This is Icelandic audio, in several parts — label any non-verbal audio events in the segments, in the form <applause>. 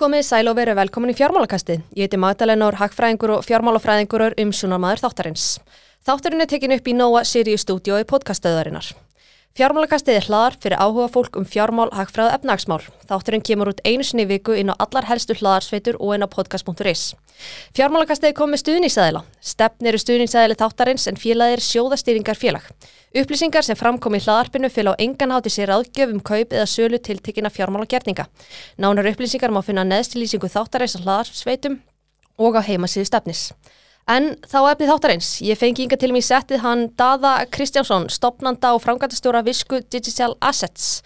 Komið sæl og veru velkomin í fjármálakastið. Ég heiti Magdalenur, hagfræðingur og fjármálafræðingur um sunarmaður þáttarins. Þáttarinn er tekin upp í Nóa Sirius stúdíu í podcastöðarinnar. Fjármálakastið er hlaðar fyrir áhuga fólk um fjármál, hagfræð og efnagsmál. Þátturinn kemur út einu sinni viku inn á allar helstu hlaðarsveitur og inn á podcast.is. Fjármálakastið er komið stuðningsæðila. Stefn eru stuðningsæðili þáttarins en félagir sjóðastýringar félag. Upplýsingar sem framkom í hlaðarpinu fylg á engan háti sér aðgjöf um kaup eða sölu tiltekina fjármálagerninga. Nánar upplýsingar má finna neðstilýsingu þáttarins á hlaðarsveitum og á heimasíðu stefnis. En þá efni þáttarins, ég fengi yngar til mig settið hann Dada Kristjánsson, stopnanda og framgæntastjóra Visku Digital Assets.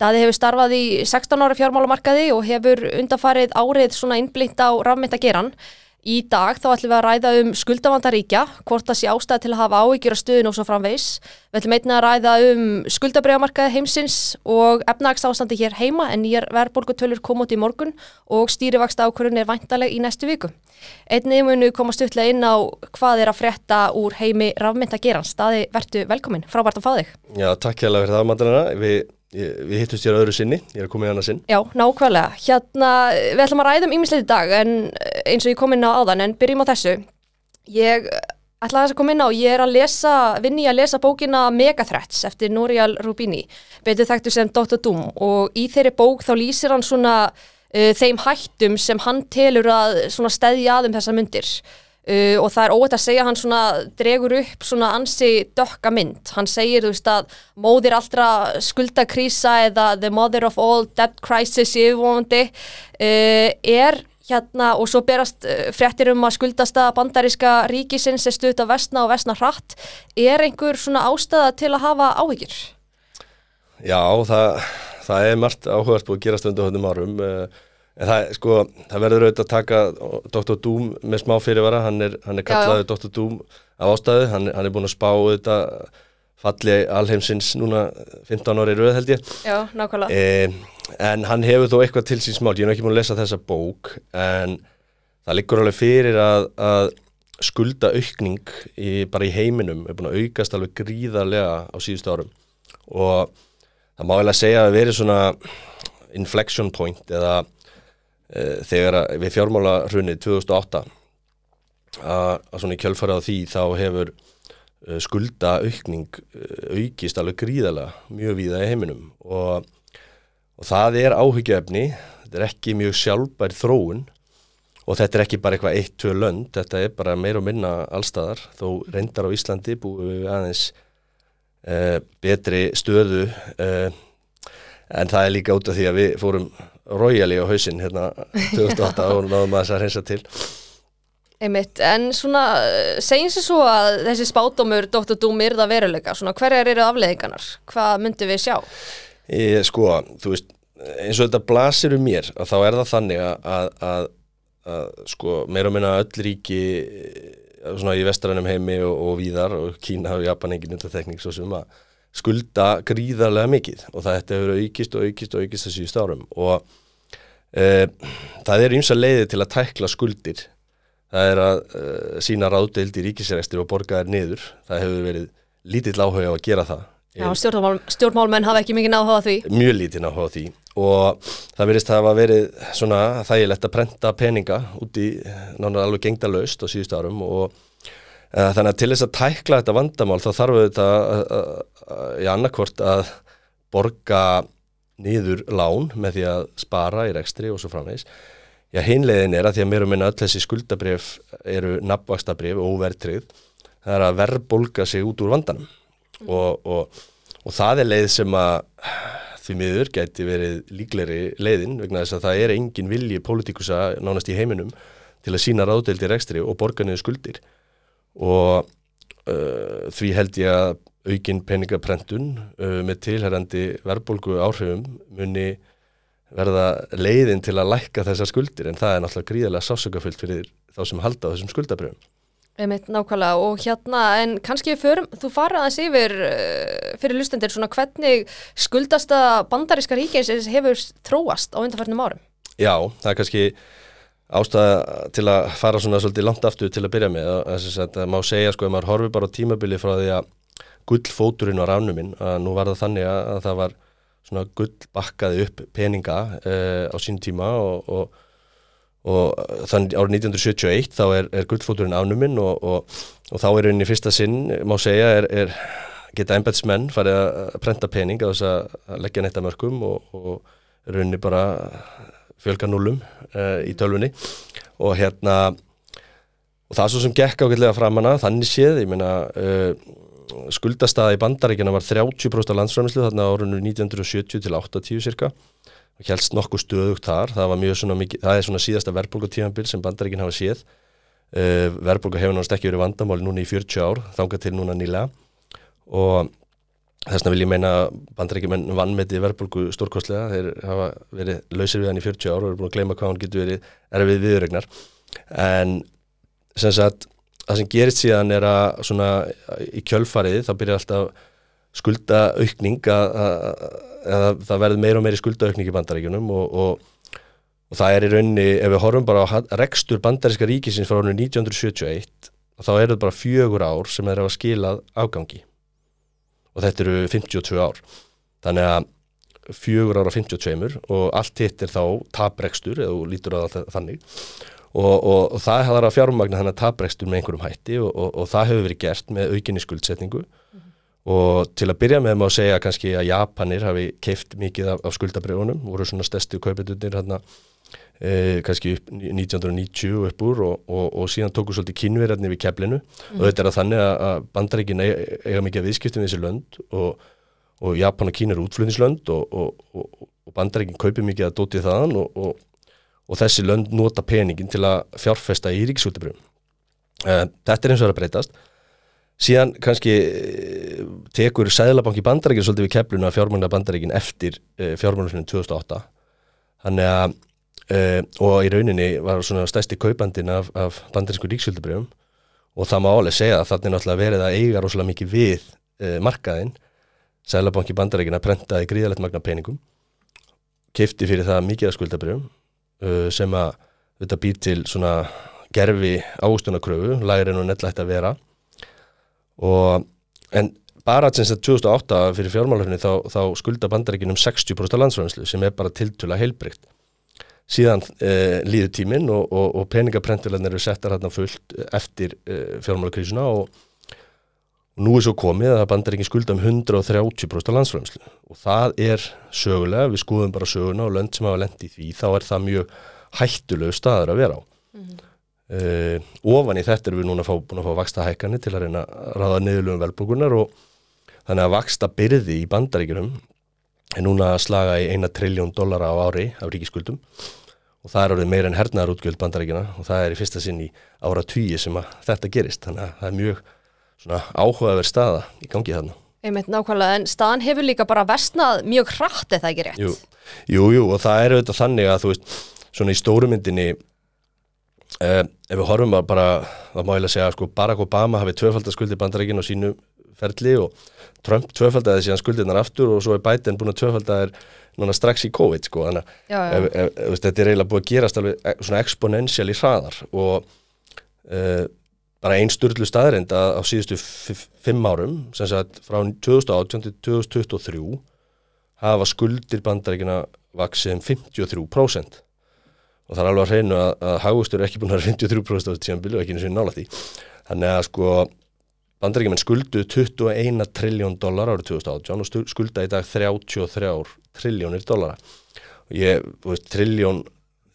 Dadi hefur starfað í 16 ára fjármálamarkaði og hefur undarfarið árið svona innblitt á rafmyndageran. Í dag þá ætlum við að ræða um skuldavandaríkja, hvort það sé ástæði til að hafa áhyggjur á stöðun og svo framvegs. Við ætlum einnig að ræða um skuldabræðamarkaði heimsins og efnagsástandi hér heima en nýjar verðbólgutölur kom út í morgun og stýrivaksta ákvörðun er vantaleg í næstu viku. Einnig munu koma stuttlega inn á hvað er að frétta úr heimi rafmyndagerans. Staði verðu velkomin, frábært að fá þig. Já, takk hjá það, Madalena. Við Við hittumst hér öðru sinni, ég er að koma í annað sinn. Já, nákvæmlega. Hérna, við ætlum að ræða um ímislegt í dag en eins og ég kom inn á áðan, en byrjum á þessu. Ég ætla að þess að koma inn á, ég er að lesa, vinni að lesa bókina Megathreats eftir Nouriel Rubini, betur þekktu sem Dr. Doom og í þeirri bók þá lýsir hann svona uh, þeim hættum sem hann telur að stæðja aðum þessa myndir. Uh, og það er óvægt að segja hann svona dregur upp svona ansi dökka mynd. Hann segir þú veist að móðir allra skuldakrísa eða the mother of all debt crisis yfirvonandi uh, er hérna og svo berast uh, fréttir um að skuldasta bandaríska ríkisins er stuðt að vestna og vestna hratt. Er einhver svona ástæða til að hafa áhyggjur? Já, það, það er margt áhugast búið að gera stundu hundum árum. Og En það, sko, það verður auðvitað að taka Dr. Doom með smá fyrirvara, hann er, hann er kallaðið Dr. Doom af ástæðu, hann, hann er búin að spá auðvitað falli alheimsins núna 15 ári rauð held ég. Já, nákvæmlega. E, en hann hefur þó eitthvað til síns mál, ég hef ekki búin að lesa þessa bók, en það liggur alveg fyrir að, að skulda aukning í, bara í heiminum er búin að aukast alveg gríðarlega á síðustu árum og það má að segja að veri svona inflection point eða Eh, þegar við fjármála hrunið 2008 að, að svona í kjölfarað á því þá hefur eh, skulda aukning eh, aukist alveg gríðala mjög víða í heiminum. Og, og það er áhyggjaefni þetta er ekki mjög sjálfbær þróun og þetta er ekki bara eitthvað eitt, tvö lönd, þetta er bara meir og minna allstaðar, þó reyndar á Íslandi búið við aðeins uh, betri stöðu uh, en það er líka út af því að við fórum royali á hausin hérna 2008 og náðum að þess að reynsa til Einmitt, en svona segjum sér svo að þessi spátumur Dr. Doom er það veruleika, svona hverjar eru afleðingarnar, hvað myndum við sjá? Ég, sko, þú veist eins og þetta blasir um mér að þá er það þannig að, að, að, að sko, meira og minna öll ríki svona í vestrænum heimi og, og víðar og Kína og Japan engin undartekning svo sem að skulda gríðarlega mikið og það hefur aukist og aukist og aukist þessi stárum og e, það er að leiði til að tækla skuldir. Það er að e, sína ráðdeild í ríkisræstir og borga þær niður. Það hefur verið lítill áhuga á að gera það. Já, stjórnmál, stjórnmálmenn hafa ekki mikið náhuga því. Mjög lítið náhuga því. Og það verist að hafa verið svona þægilegt að prenta peninga út í náttúrulega alveg gengdalaust á síðust árum. Og Eh, þannig að til þess að tækla þetta vandamál þá þarf þetta í annarkvort að borga nýður lán með því að spara í rekstri og svo framvegs. Já, hinlegin er að því að mér og minna öll þessi skuldabrif eru nabvastabrif og verðtrið. Það er að verðbolga sig út úr vandanum mm. og, og, og það er leið sem að því miður geti verið líkleri leiðin vegna þess að það er engin vilji pólitikusa nánast í heiminum til að sína ráðdeldi rekstri og borga niður skuldir og uh, því held ég að aukin peningaprentun uh, með tilherrandi verðbólgu áhrifum muni verða leiðin til að lækka þessar skuldir en það er náttúrulega gríðilega sásökafullt fyrir þá sem halda á þessum skuldabröfum. Einmitt, nákvæmlega og hérna en kannski förum, þú fara aðeins yfir uh, fyrir lustendir svona hvernig skuldasta bandaríska ríkis hefur þróast á undarfærnum árum? Já, það er kannski ástæða til að fara svona svolítið langt aftur til að byrja með að það má segja sko að maður horfi bara á tímabili frá því að gullfóturinn var ánuminn að nú var það þannig að það var svona gull bakkaði upp peninga uh, á sín tíma og, og, og þann árið 1971 þá er, er gullfóturinn afnuminn og, og, þá er rauninni fyrsta sinn, má segja, er, er geta embetsmenn farið að prenta pening á þess að leggja netta mörgum og rauninni bara fjölga núlum uh, í tölvunni. Og hérna og það svo sem gekk ákveldlega fram hana þannig séð, ég meina uh, skuldastaði í bandaríkjana var 30% af landsframlislu þarna árunnu 1970 til 80 cirka og helst nokkuð stöðugt þar, það var mjög svona mikið, það er svona síðasta verðbólkutífambil sem bandaríkin hafa séð. Uh, verðbólku hefur náttúrulega ekki verið vandamáli núna í 40 ár, þánga til núna nýlega. Og þess vegna vil ég meina bandaríkjumenn vannmeti verðbólku stórkostlega, þeir hafa verið lausir við hann í 40 ár og eru búin að gleyma hvað hann getur verið erfið viðregnar en sem sagt það sem gerist síðan er að svona í kjölfarið þá byrjar alltaf skulda aukning að, að, að það verður meira og meiri skulda aukning í bandaríkunum og, og, og það er í raunni, ef við horfum bara á rekstur bandaríska ríkisins frá árunni 1971 þá er þetta bara fjögur ár sem er að skilað afgangi og þetta eru 52 ár. Þannig að fjögur ára 52 og allt hitt er þá taprekstur eða lítur á þannig. Og, og, og það hefur að fjármagna þannig að taprekstur með einhverjum hætti og, og það hefur verið gert með aukinni skuldsetningu. Mm -hmm. og til að byrja með má segja kannski að Japanir hafi keift mikið af, af skuldabriðunum, voru svona stærstu kaupetunir hérna e, kannski upp 1990 upp úr og síðan tóku svolítið kynverðarni við keflinu mm. og þetta er að þannig að bandaríkin eiga, mikið að viðskiptum við þessi lönd og Japan og Kína eru útflutnislönd og bandaríkin kaupir mikið að dóti þaðan og og þessi lönd nota peningin til að fjárfesta í ríkisúldabrjum. Uh, eh, þetta er eins og það að breytast. Síðan kannski eh, tekur Sæðlabanki bandaríkinn svolítið við kefluna fjármjörna bandaríkinn eftir uh, fjármjörnum 2008. Þannig að, uh, og í rauninni var svona stæsti kaupandin af, af bandarísku ríkisúldabrjum og það má alveg segja að það er náttúrulega verið að eiga rosalega mikið við markaðinn. Sæðlabanki bandaríkinn að prentaði gríðalegt magna peningum, kefti fyrir það mikið að skuldabrjum uh, sem að þetta býr til svona gerfi ástunakröfu, læri nú netlægt að vera. Og en bara sinns að 2008 fyrir fjármálafni þá, þá skulda bandaríkin um 60% landsfæðanslu sem er bara tiltula heilbrygt síðan eh, líður tíminn og, og, og peningaprentulegn eru settar hérna fullt eftir eh, fjármálakrísuna og Nú er svo komið að bandaríkinn skulda um 130% landsframslu og það er sögulega, við skoðum bara söguna og lönd sem hafa lendið því, þá er það mjög hættulegu staður að vera á. Mm -hmm. uh, ofan í þetta er við núna fá, búin að fá vaksta hækani til að reyna að ráða niðurlugum velbúkunar og þannig að vaksta byrði í bandaríkinum er núna að slaga í eina trilljón dollara á ári af ríkiskuldum og það er orðið meira en hernaðar útgjöld bandaríkina og það er í fyrsta sinn í ára tugi sem að þetta gerist, þannig að það er mjög áhugaverð staða í gangi þarna. Einmitt nákvæmlega, en staðan hefur líka bara vestnað mjög hratt eða ekki rétt? Jú, jú, jú. Og það er auðvitað þannig að þú veist, svona í stórumyndinni eh, ef við horfum að bara, það má ég lega segja sko Barack Obama hafi tvöfaldarskuldi bandarækinn á sínu ferli og Trump tvöfaldaði síðan skuldirnar aftur og svo er Biden búin að tvöfaldaðir núna strax í COVID sko, þannig að þetta er eiginlega búin að gerast alveg e, svona exponential í hraðar og uh, bara einn styrlu staðrind að á síðustu fimm árum, sem sagt frá 2018 til 2023 hafa skuldir bandaríkina vaksið um 53% og það er alveg að hreinu að, að hagustur er ekki búin að vera 53% á þessu tímanbili og ekki eins og nála því. Þannig að sko bandaríkjumenn skuldu 21 trilljón dólar árið 2018 og skulda í dag 33 trilljónir dólara trilljón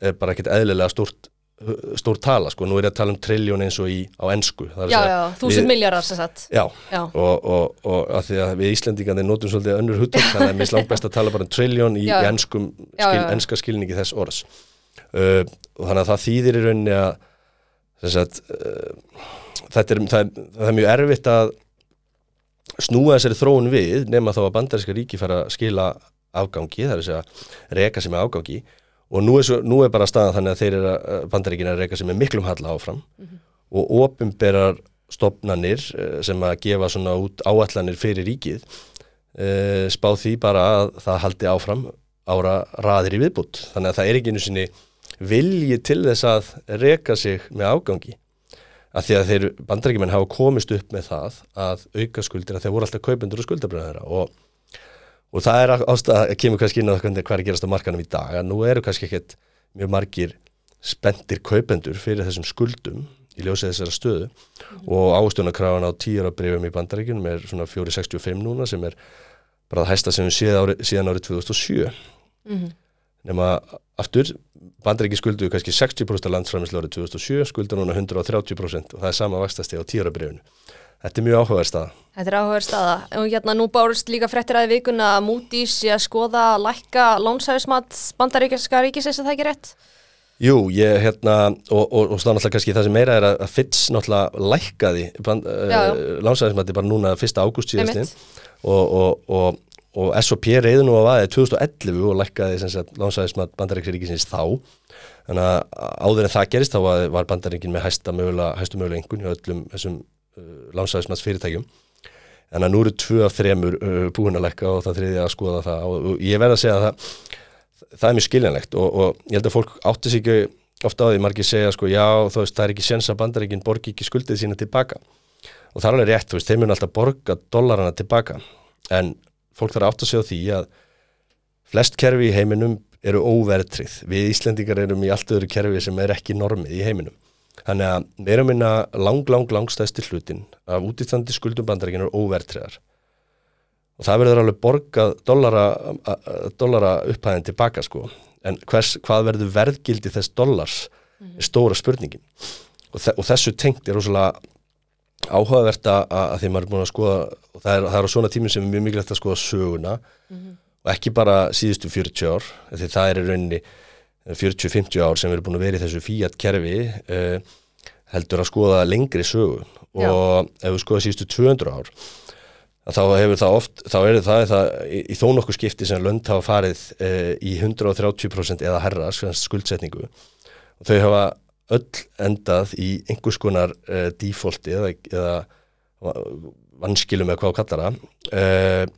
er bara ekkert eðlilega stort stór tala sko, nú er ég að tala um trilljón eins og í á ennsku Já, já, þúsund miljardar sem sagt. Já, já. Og, og, og að því að við Íslandingarnir notum svolítið önnur huttum þannig að mér er langt best að tala bara um trilljón í skil, ennska skilningi þess orðs. Uh, og þannig að það þýðir í rauninni að sagt, uh, þetta er það, það er mjög erfitt að snúa þessari þróun við nema þá að bandaríska ríki fara að skila afgangi, það er að segja reka sem er afgangi. Og nú er, svo, nú er bara staðan þannig að þeir eru að bandaríkina reyka sem er miklum halla áfram. Mm -hmm. og ofinberar stopnanir eh, sem að gefa svona út áallanir fyrir ríkið e, spá því bara að það haldi áfram ára raðir í viðbútt þannig að það er ekki einu sinni vilji til þess að reyka sig með ágangi að því að þeir bandaríkjumenn hafa komist upp með það að auka skuldir að þeir voru alltaf kaupendur og skuldabröðara og og það er ástæða að kemur kannski inn á hvað er gerast á markanum í dag að nú eru kannski ekkert mjög margir spendir kaupendur fyrir þessum skuldum í ljósið þessara stöðu. Og ástöðunarkrafan á tíjarabrifum í bandaríkunum er svona 465 núna sem er bara það hæsta sem við séð ári, síðan árið 2007 nema aftur bandaríki skuldu kannski 60% af landsfræmislu árið 2007 skulda núna 130% og það er sama vakstasti á tíjarabrifinu Þetta er mjög áhugaverð staða. Þetta er áhugaverð staða. Og hérna nú bárust líka frettir aðeins vikuna að Moody's sé að skoða lækka lónsæðismat bandaríkjaska ríkisins að það ekki rétt? Jú, ég hérna, og, og, og stáð náttúrulega kannski það sem meira er að Fitz náttúrulega lækkaði uh, lónsæðismati bara núna 1. ágúst síðastinn og, og S&P reyði nú að vaðið 2011 og lækkaði lónsæðismat bandaríkja ríkisins þá. Þannig að áður en það gerist þá var bandaríkin með hæstu mögulega engun í öllum þessum Uh, lánsæðismats fyrirtækjum en að nú eru tvö af þremur uh, búin að lekka og það þriði að skoða það og, og ég verð að segja að það, það er mjög skiljanlegt og, og ég held að fólk áttis ekki ofta á því margir segja sko já þú veist það er ekki séns að bandaríkinn borgi ekki skuldið sína tilbaka. Og það er alveg rétt, þú veist, þeir fólk þarf átt að segja því að flest kerfi í heiminum eru óvertrið, við Íslendingar erum í allt öðru kerfi sem er ekki normið í heiminum. Þannig að við erum minna lang, lang, langstæðstir hlutin af útýttandi skuldum bandaríkinu er óvertriðar og það verður alveg borgað dollara, dollara upphæðin tilbaka sko. En hvers, hvað verður verðgildi þess dollars? -hmm. er stóra spurningin. Og, þe og þessu tengt er rosalega áhugavert að, að því maður er búin að skoða og það er, það er á svona tímum sem er mjög mikilvægt að skoða söguna mm -hmm. og ekki bara síðustu 40 ár því það er í rauninni 40-50 ár sem við erum búin að vera í þessu fíat kerfi uh, heldur að skoða lengri sögu og Já. ef við skoða síðustu 200 ár þá hefur það oft, þá er það, það í, í þó nokkuð skipti sem lönd hafa farið uh, í 130% eða herra skuldsetningu og þau hafa öll endað í einhvers konar uh, defaulti eða, eða vanskilum eða hvað kallar það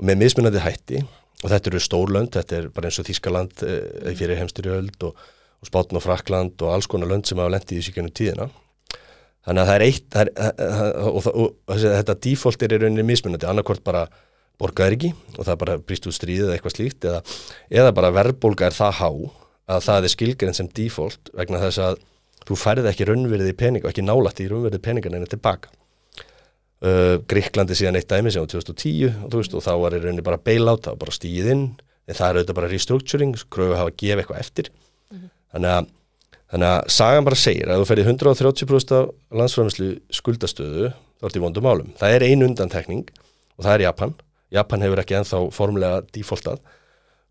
með mismunandi hætti. Og þetta eru stórlönd, þetta er bara eins og Þískaland eh, fyrir heimstyrjöld og, og Spátn og Frakland og alls konar lönd sem hafa lendið í síkjörnum tíðina. Þannig að það er eitt það er, eh, eh, og, og, og þetta default er í rauninni mismunandi, annarkort bara borgaður ekki og það bara brýst út stríðið eða eitthvað slíkt eða, eða bara verðbólga er það há að það er skilgerinn sem default vegna þess að þú færði ekki raunverðið í pening og ekki nálætti í raunverðið peningan en tilbaka Uh, Gríklandi síðan eitt dæmi sem á 2010 og, veist, og þá var í rauninni bara bailout, það var bara stíð inn en það er auðvitað bara restructuring kröfu að hafa að gefa eitthvað eftir mm -hmm. þannig, að, þannig að sagan bara segir að þú ferði 130% af landsframslu skuldastöðu þá ert í vondum álum. Það er ein undantekning og það er Japan. Japan hefur ekki enþá formulega defaultað uh,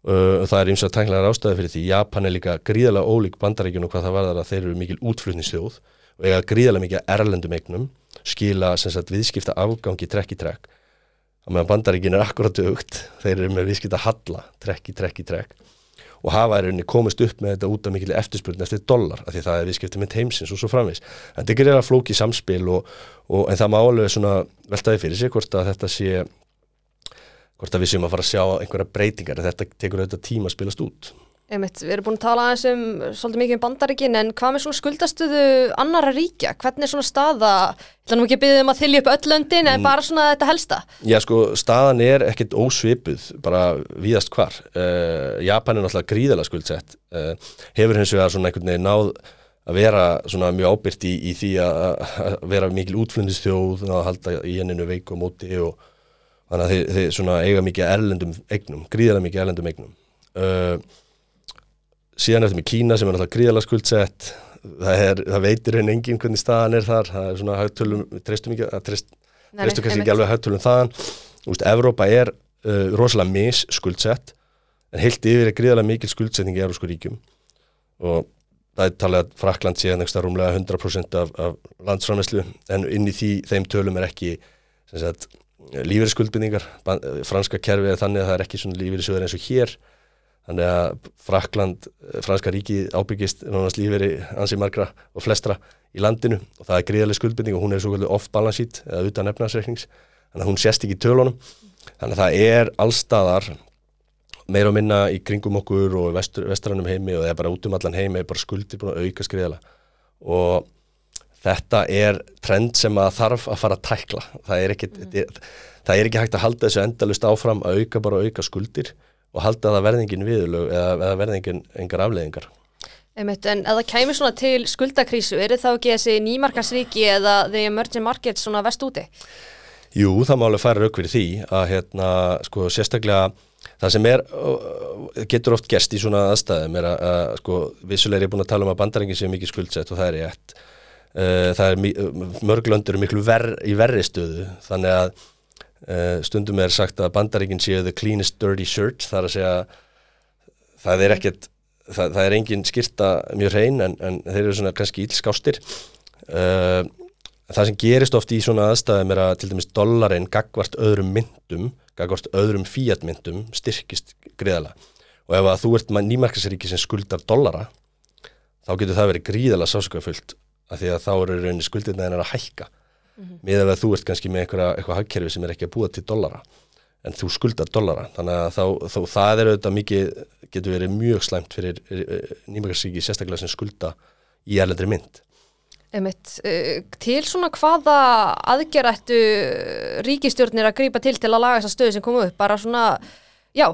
það er eins og tæknilega rástaði fyrir því. Japan er líka gríðalega ólík bandaríkjun og hvað það var þar að þeir eru mikil útflutningsþjóð og eiga gríðalega mikið erlendum eignum skila sagt, viðskipta afgangi trekk í trekk. Og meðan bandaríkin er akkurat aukt þeir eru með viðskipta halla trekk í trekk í trekk. Og hafa er unni komist upp með þetta út af mikil eftirspurning eftir dollar af því það er viðskipti með heimsins og svo framvis en þetta er greiða flóki samspil og, og, en það má alveg veltaði fyrir sig hvort að þetta sé hvort að við séum að fara að sjá einhverja breytingar þetta tekur auðvitað tíma að spilast út Einmitt, við erum búin að tala aðeins um svolítið mikið um bandaríkin en hvað með svona skuldastuðu annara ríkja? Hvernig er svona staða? Það er nú ekki að byggja um að þylja upp öll löndin en mm. bara svona þetta helsta? Já sko, staðan er ekkert ósvipuð, bara víðast hvar. Uh, Japan er náttúrulega gríðala skuldsett. Uh, hefur hins vegar svona einhvern veginn náð að vera svona mjög ábyrgt í, í því að vera mikil útflundistjóð að halda í henninu veik og móti og þannig að þið, þið svona eiga mikið erlendum eignum, gríðala mikið erlendum eignum. Uh, síðan eftir með Kína sem er náttúrulega gríðala skuldsett. Það, það veitir henni engin hvernig staðan er þar. Það er svona hægtölum, treystum ekki treyst, treystu kannski ekki alveg hægtölum þaðan. Þú veist, Evrópa er uh, rosalega mis skuldsett en heilt yfir er gríðalega mikil skuldsetning í Evrósku ríkjum. Og það er talað að Frakland sé að rúmlega 100% af, af landsframeslu en inn í því, þeim tölum er ekki lífeyriskuldbindingar franska kerfið er þannig að það er ekki svona lífeyrissöður eins og hér. Þannig að Frakland, franska ríki ábyggist nánast lífeyri ansið margra og flestra í landinu og það er gríðarlega skuldbinding og hún er svo kvöldu off-balance sheet eða utan efnarsreiknings þannig að hún sést ekki í tölunum. Þannig að það er allstaðar meira og minna í kringum okkur og vestur, vestrannum heimi og það er bara út um allan heimi bara skuldir búin að auka skriðala og þetta er trend sem að þarf að fara að tækla það er ekki, mm. það er ekki hægt að halda þessu endalust áfram að auka bara að auka skuldir og halda það verðingin viðlög eða, eða verðingin engar afleðingar. Einmitt, en ef það kæmi svona til skuldakrísu, er það þá ekki þessi nýmarkasríki eða the emerging markets svona vest úti? Jú, það má alveg færa rauk fyrir því að hérna, sko, sérstaklega það sem er, getur oft gerst í svona aðstæðum er að, að sko, vissulega er ég búin að tala um að bandarængin sé mikið skuldsett og það er rétt. Það er mörglöndur miklu ver, í verri stöðu, þannig að stundum er sagt að bandarængin séu the cleanest dirty shirt, þar að segja það er ekkert það, það er engin skýrta mjög hrein en, en þeir eru svona kannski ílskástir uh, það sem gerist oft í svona aðstæðum er að til dæmis dollarinn gagvart öðrum myndum gagvart öðrum fíatmyndum styrkist greiðala og ef að þú ert nýmarkasríki sem skuldar dollara þá getur það verið gríðala sásökafullt af því að þá eru rauninni skuldirna en að hækka. Mm -hmm. með að þú ert kannski með eitthvað hagkerfi sem er ekki að búa til dollara en þú skuldar dollara. Þannig að þá, þá það er auðvitað mikið getur verið mjög slæmt fyrir nýmækarsíki sérstaklega sem skulda í erlendri mynd. Einmitt, til svona hvaða aðgerættu ríkistjórnir að grýpa til til að laga þessa stöðu sem komu upp, bara svona já,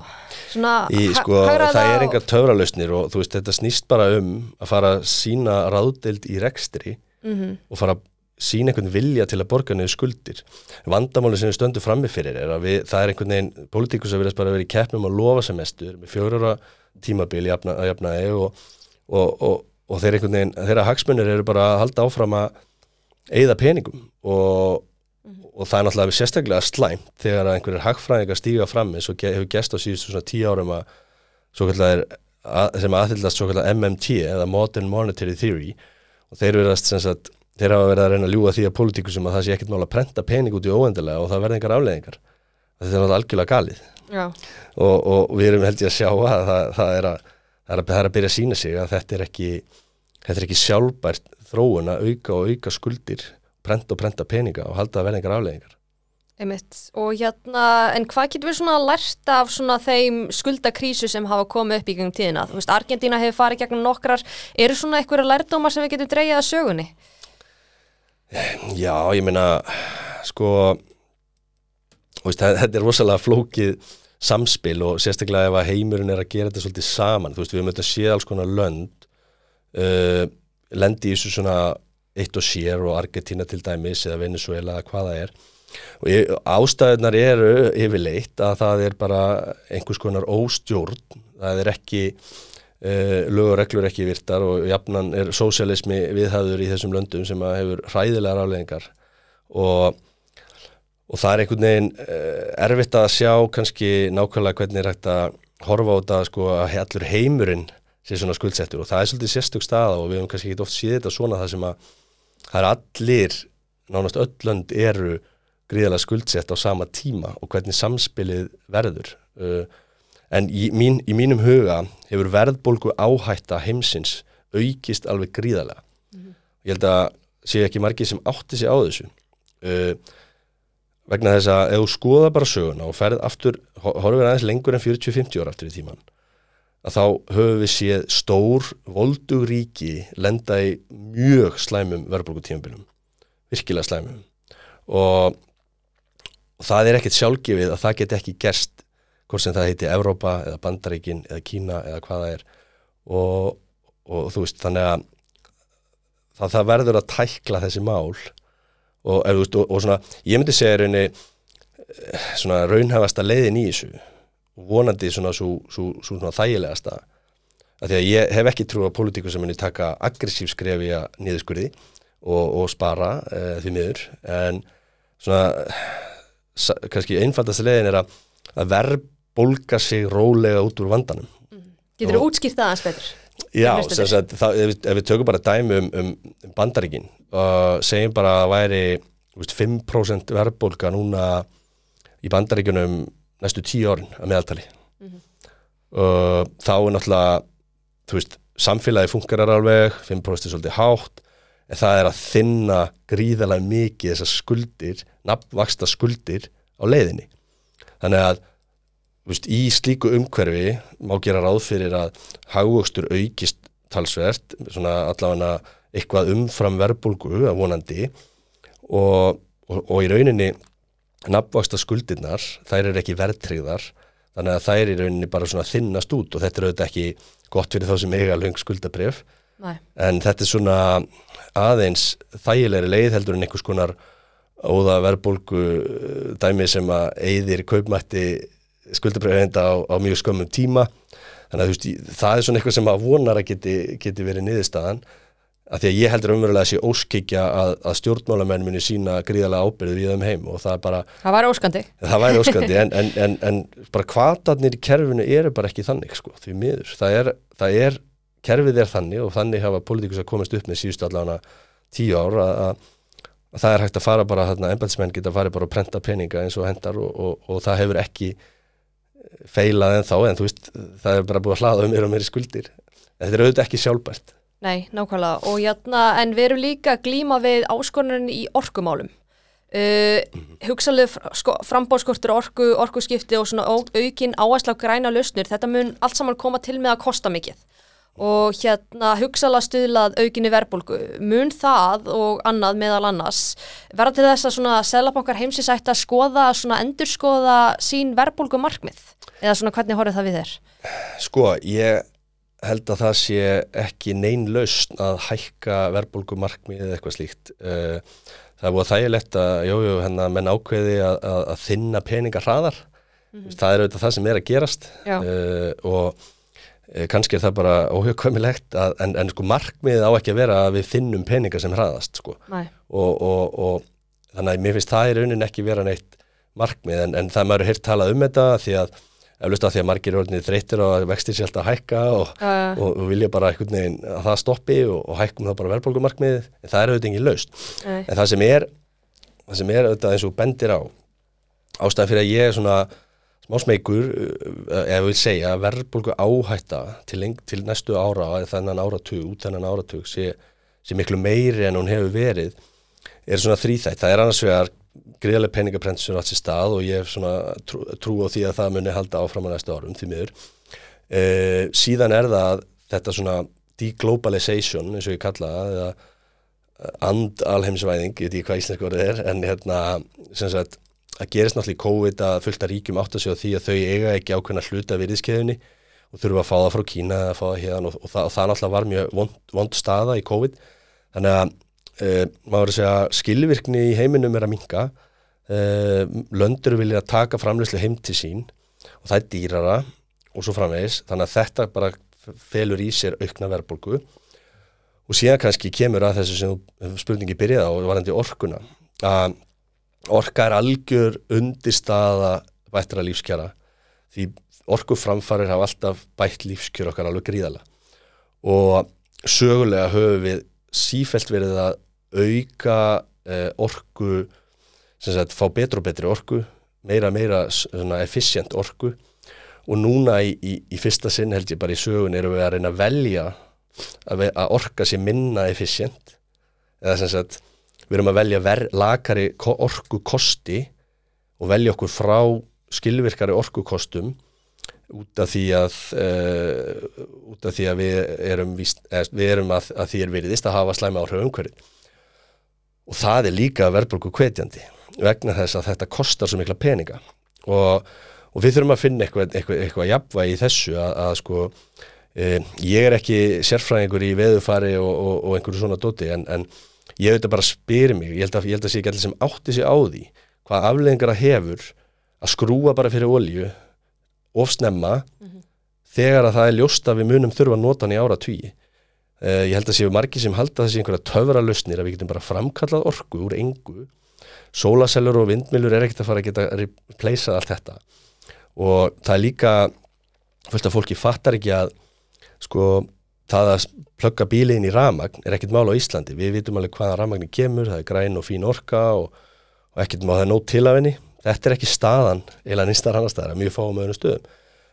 svona í, sko, það er engar töfralausnir og þú veist þetta snýst bara um að fara að sína ráðdeild í rekstri mm -hmm. og fara að sína einhvern vilja til að borga niður skuldir vandamáli sem við stöndum frammefyrir er að við, það er einhvern veginn politíkus að verðast bara verið í keppnum og lofa semestur með fjórara tímabili að jafnaði og, og, og, og þeir einhvern veginn, þeirra hagsmunir eru bara að halda áfram að eigða peningum og það er náttúrulega sérstaklega slæmt þegar einhverjir hagfræðingar stíga fram eins og hefur gæst á síðustu svona tíu árum að, að sem aðhyllast svo kallar MMT eða Modern Monetary Theory. Og þeir verðast sem sagt þeir hafa verið að reyna að ljúa því að politíkusum að það sé ekkert mál að prenta pening út í óendilega og það verði engar afleðingar þetta er náttúrulega algjörlega galið. Og, og við erum held ég að sjá að það, það, er, að, það, er, að, það er að byrja að sína sig að þetta er ekki, þetta er ekki sjálfbært þróun að auka og auka skuldir prenta og prenta peninga og halda að verði engar afleðingar Einmitt. og hérna, en hvað getur við svona lært af svona þeim skuldakrísu sem hafa komið upp í gangum tíðina, þú veist Argentina hefur farið gegnum nokkrar, eru svona eitthvað lærdómar sem við getum dreyjað að sögunni? Já, ég meina sko veist, þetta er rosalega flókið samspil og sérstaklega ef að heimurinn er að gera þetta svolítið saman, þú veist við mötum að sé alls konar lönd uh, lendi í þessu svona eitt og sér og Argentina til dæmis eða Venezuela eða hvaða er. Og ástæðunar eru yfirleitt að það er bara einhvers konar óstjórn, það er ekki Uh, lög og reglur ekki virtar og jafnan er sósialismi viðhæður í þessum löndum sem hefur hræðilega rálegingar og, og það er einhvern veginn uh, erfitt að sjá kannski nákvæmlega hvernig er hægt að horfa á þetta sko að allur heimurinn sé svona skuldsettur. Og það er svolítið sérstök staða og við hefum kannski ekki oft síðið þetta svona það sem að það er allir, nánast öll lönd eru gríðilega skuldsett á sama tíma og hvernig samspilið verður. Uh, en í, mín, í mínum huga hefur verðbólgu áhætta heimsins aukist alveg gríðarlega. Mm -hmm. ég held að sé ekki margið sem átti sig á þessu. Uh, vegna þess að ef þú skoða bara söguna og ferð aftur horfum við aðeins lengur en 40-50 ára aftur í tíman að þá höfum við séð stór volduríki lenda í mjög slæmum verðbólgutímabinum virkilega slæmum. Og, og það er ekkert sjálfgefið að það get ekki gerst hvort sem það heiti Evrópa eða Bandaríkin eða Kína eða hvaða er. Og, og þú veist þannig að það, það verður að tækla þessi mál. Og, og, svona ég myndi segja raunni eh, svona raunhafasta leiðin í þessu vonandi svona svo, svo, svo svona þægilegasta að því að ég hef ekki trú á politíku sem muni taka aggressív skrefi að niðurskurði og spara e, því miður en svona kannski einfaldast leiðin er að, að verð bólka sig rólega út úr vandanum. Mm. Getur þú útskýrt það aðeins betur? Já, að, það, ef, ef við tökum bara dæmi um, um, bandaríkin og uh, segjum bara að væri veist, 5% verðbólka núna í bandaríkunum næstu 10 orðin að meðaltali. Mm -hmm. uh, þá er náttúrulega þú veist, samfélagi funkarar alveg 5% er svolítið hátt en það er að þinna gríðalega mikið þessar skuldir, nafnvaksta skuldir á leiðinni. Þannig að veist, í slíku umhverfi má gera ráð fyrir að hagvöxtur aukist talsvert, svona allavega eitthvað umfram verbulgu að vonandi. Og, og, og í rauninni nafnvaksta skuldirnar, þær eru ekki verðtryggðar þannig að það er í rauninni bara svona þinnast út og þetta er auðvitað ekki gott fyrir þá sem eiga löng skuldabref Nei. en þetta er svona aðeins þægilegri leið heldur en einhvers konar óða verðbólgu uh, dæmi sem að eigðir kaupmætti skuldabrefenda á, á mjög skömmum tíma. Þannig að veist, það er svona eitthvað sem að vonar að geti, geti verið niðurstaðan að því að ég heldur umverulega að sé óskikja að, að stjórnmálamenn muni sína gríðarlega ábyrðu við þeim heim og það er bara Það var óskandi. það væri óskandi en, <laughs> en, en, en bara kvatarnir í kerfinu eru bara ekki þannig sko, því miður, það er, það er kerfið er þannig og þannig hafa pólitíkus að komast upp með síðustu allavega tíu ár að, að, að það er hægt að fara bara þarna, embætismenn geta farið bara að prenta peninga eins og hendar og, og, og það hefur ekki feilað en þá, en þú veist það er bara búið að hlaða um mér og mér í skuldir. En þetta er auðvitað ekki sjálfbært Nei, nákvæmlega. Og jæna, en við erum líka að glíma við áskonurinn í orkumálum. Uh, hugsalega sko, frambóðskortur orku, orkuskipti og svona au- aukin áherslu á græna lausnir, þetta mun allt saman koma til með að kosta mikið. Og hérna hugsalega stuðlað aukinni verbulgu, mun það og annað meðal annars verða til þess að svona selabankar heimsins ætti að skoða, svona endurskoða sín verbulgu markmið? Eða svona hvernig horfið það við þér? Sko, ég held að það sé ekki neyn lausn að hækka verðbólgu markmið eða eitthvað slíkt. Eh, Það er búið að þægilegt að, jú, jú, hérna, menn ákveði að, að, að þinna peninga hraðar. Mm Það er auðvitað það sem er að gerast uh, og uh, kannski er það bara óhjökvæmilegt að, en, en sko markmiðið á ekki að vera að við finnum peninga sem hraðast, sko. Og, og, og þannig að mér finnst það í raunin ekki vera neitt markmið en, en það er maður heilt talað um þetta því að eflust að því að margir er þreytir og vextir sér alltaf að hækka og, já. og, og vilja bara einhvern veginn að það stoppi og, og hækkum það bara verðbólgumarkmiðið en það er auðvitað engin laust Nei. en það sem er það sem er auðvitað eins og bendir á ástæðan fyrir að ég er svona smá smeykur uh, ef vil segja að verðbólgu áhætta til, til næstu ára eða þennan áratug, út þennan áratug sé, sé miklu meiri en hún hefur verið er svona þrýþætt, það er annars vegar greiðlega peningaprent sem er átt sér stað og ég hef svona trú, trú á því að það muni halda áfram á næstu árum því miður. Uh, síðan er það þetta svona deglobalization eins og ég kalla eða and alheimsvæðing, ég veit ekki hvað íslensku orðið er en hérna sem sagt að gerist náttúrulega í COVID að fullt að ríkjum átt að segja því að þau eiga ekki ákveðna hluta virðiskeðunni og þurfa að fá það frá Kína eða fá það hérna og, og, það, og það náttúrulega var mjög vond, vond staða í COVID. Þannig að uh, maður að segja skilvirkni í heiminum er að minka uh, löndur vilja taka framleyslu heim til sín og það er dýrara og svo framvegis. Þannig að þetta bara felur í sér aukna verðbólgu. Og síðan kannski kemur að þessu sem spurningi byrjaði á varandi orkuna. Að orka er algjör undirstaða bættra lífskjara. Því orkuframfarir hafa alltaf bætt lífskjör okkar alveg gríðala og sögulega höfum við sífelt verið að auka eh, orku sem sagt fá betur og betri orku meira meira svona efficient orku. Og núna í, í, í fyrsta sinn held ég bara í sögun erum við að reyna að velja að, ve- að orka sé minna efficient. Eða sem sagt við erum að velja lakari ko- orkukosti og velja okkur frá skilvirkari orkukostum út af því að uh, út af því að við erum, víst, við erum að, að því er veriðist að hafa slæma áhrif umhverfið og það er líka verðbólgu hvetjandi vegna þess að þetta kostar svo mikla peninga. Og, og við þurfum að finna eitthvað, eitthvað, eitthvað jafnvægi í þessu að, að sko e, ég er ekki sérfræðingur í veðufari og, og, og einhverju svona dóti en, en ég auðvitað bara spyrir mig ég held að, ég held að sé ekki allir sem átti sig á því hvað afleðingar það hefur að skrúa bara fyrir olju of snemma þegar að það er ljóst að við munum þurfa að nota hann í ára tvíi uh, ég held að séu margir sem halda þessi einhverja töfra lausnir að við getum bara framkallað orku úr engu. Sólasellur og vindmilur er ekkert að fara að geta replaceað allt þetta. Og það er líka fullt af fólki fattar ekki að sko það að plugga bíliðin í ramagn er ekkert mál á Íslandi. Við vitum alveg hvaða ramagni kemur það er græn og fín orka og, og ekkert mál það nót til af henni. Þetta er ekki staðan eða nýstar annar staðar mjög fáum öðrum stöðum.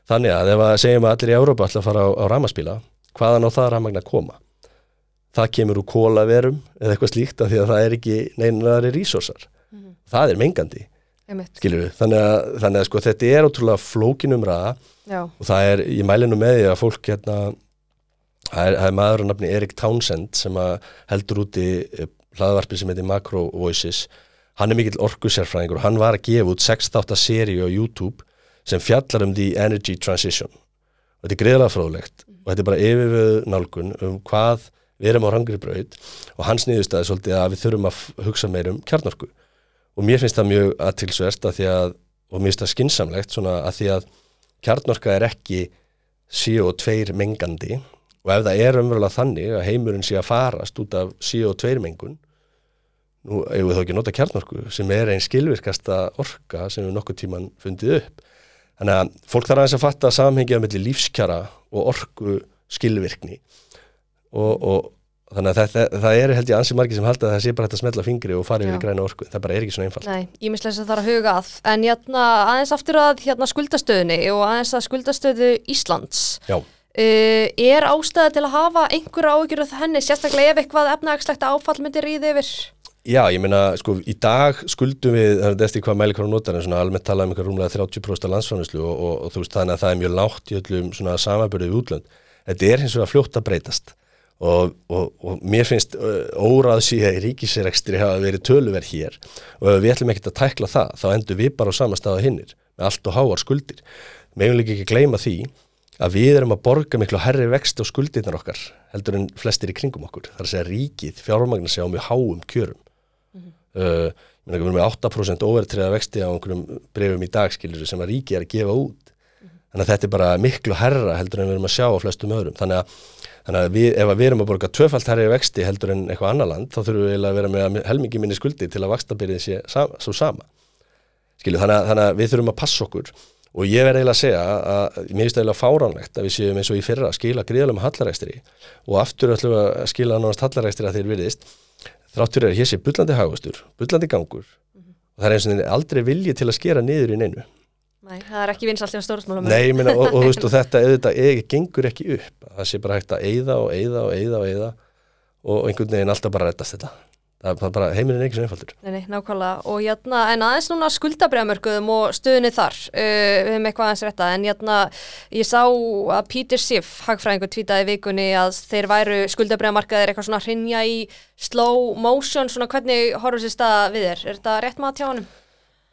Þannig að ef að segjum að allir í Európa ætla að fara á, á ramaspíla hvaðan á það ramagn að koma. Það kemur úr kólaverum eða eitthvað slíkt af því að það er ekki neinaðari resursar. Það er mengandi. Skilur við, þannig að, þannig að sko, þetta er ótrúlega flókinum ræða Já, og það er, ég mæli nú með því að fólk hérna, það er, er maður að nafni Erik Townsend sem heldur úti eh, hlaðvarpi sem heitir Macro Voices. Hann er mikill orkusérfræðingur og hann var að gefa út 6 þáttar seri á YouTube sem fjallar um the energy transition þetta er greiðlega fróðlegt og þetta er bara yfirvöðu nálgun um hvað við erum á rangri braut og hans nýðustæði svolítið að við þurfum að hugsa meir um kjarnorku. Og mér finnst það mjög aðtilsverst að því að, og mér finnst það skinsamlegt svona að því að kjarnorka er ekki CO2 mengandi og ef það er umverulega þannig að heimurinn sé að farast út af CO2 mengun nú hefur við þá ekki nota kjarnorku sem er einn skilvirkasta orka sem við nokkuð tíman fundið upp þannig að fólk þarf aðeins að fatta samhengið mellir lífskjara og orku skilvirkni. Og, og þannig að það, það er held ég ansi margi sem halda að það sé bara hægt að smetla fingri og fara yfir græna orku, það bara er ekki svona einfalt. Nei, ég mislega þess að það er að huga að. En hérna, aðeins aftur að hérna, skuldastöðunni og aðeins að skuldastöðu Íslands. Já. Uh, er ástæða til að hafa einhverja ágjörð henni, sérstaklega ef eitthvað efnagslegt áfall myndir í þið yfir? Já, ég meina, sko, í dag skuldum við, það er eftir hvað mæli hverju notar en svona almennt talað um eitthvað rúmlega 30% landsfránislu og, og, og þú veist þannig að það er mjög látt í öllum svona samabörðu í útlönd. Þetta er hins vegar fljótt að breytast og, og mér finnst óraðsí að ríkisrekstri hafa verið töluverð hér og ef við ætlum ekkert að tækla það þá endur við bara á sama stað á hinnir með allt og háar skuldir. Meðum líka ekki gleyma því að við erum að borga miklu herri vext á skuldirnar okkar heldur en flestir í kringum okkur. Það er að segja ríkið, fjármagnar segja á mjög háum kjörum. Uh, við erum með 8% overtriða vexti á einhverjum brefum í dagskilur sem að ríkið er að gefa út. Mm -hmm. Þannig að þetta er bara miklu herra heldur en við erum að sjá á flestum öðrum. Þannig að, þannig að við, ef við erum að borga tvöfalt herri vexti heldur en eitthvað annar land þá þurfum við að vera með helmingi minni skuldi til að vakstabyrðin sé sam, svo sama. Skilu, þannig, að, þannig að við þurfum að passa okkur og ég verði eiginlega að segja að mér finnst eiginlega fáránlegt að við séum eins og í fyrra að skila gríðalum hallarækstri og aftur þráttur er hér sé bullandi hagustur, bullandi gangur mm -hmm. og það er eins og þeir aldrei vilji til að skera niður í neinu. Nei, það er ekki vinsalt í stórasmálum Nei, minna, og, og, og, og <laughs> þetta eða, eða gengur ekki upp. Það sé bara hægt að eyða og eyða og eyða og og einhvern veginn alltaf bara rettast þetta það er bara heiminn er ekki svo einfaldur. Nei, nei, nákvæmlega. Og jætna, en aðeins núna skuldabriðamörkuðum og stöðunni þar. Uh, við hefum eitthvað aðeins rétta en jætna, ég sá að Peter Schiff hagfræðingur tvítaði vikunni að þeir væru skuldabriðamarkaðir eitthvað svona hrinja í slow motion. Svona hvernig horfur sér staða við þér? Er þetta rétt maður tjánum?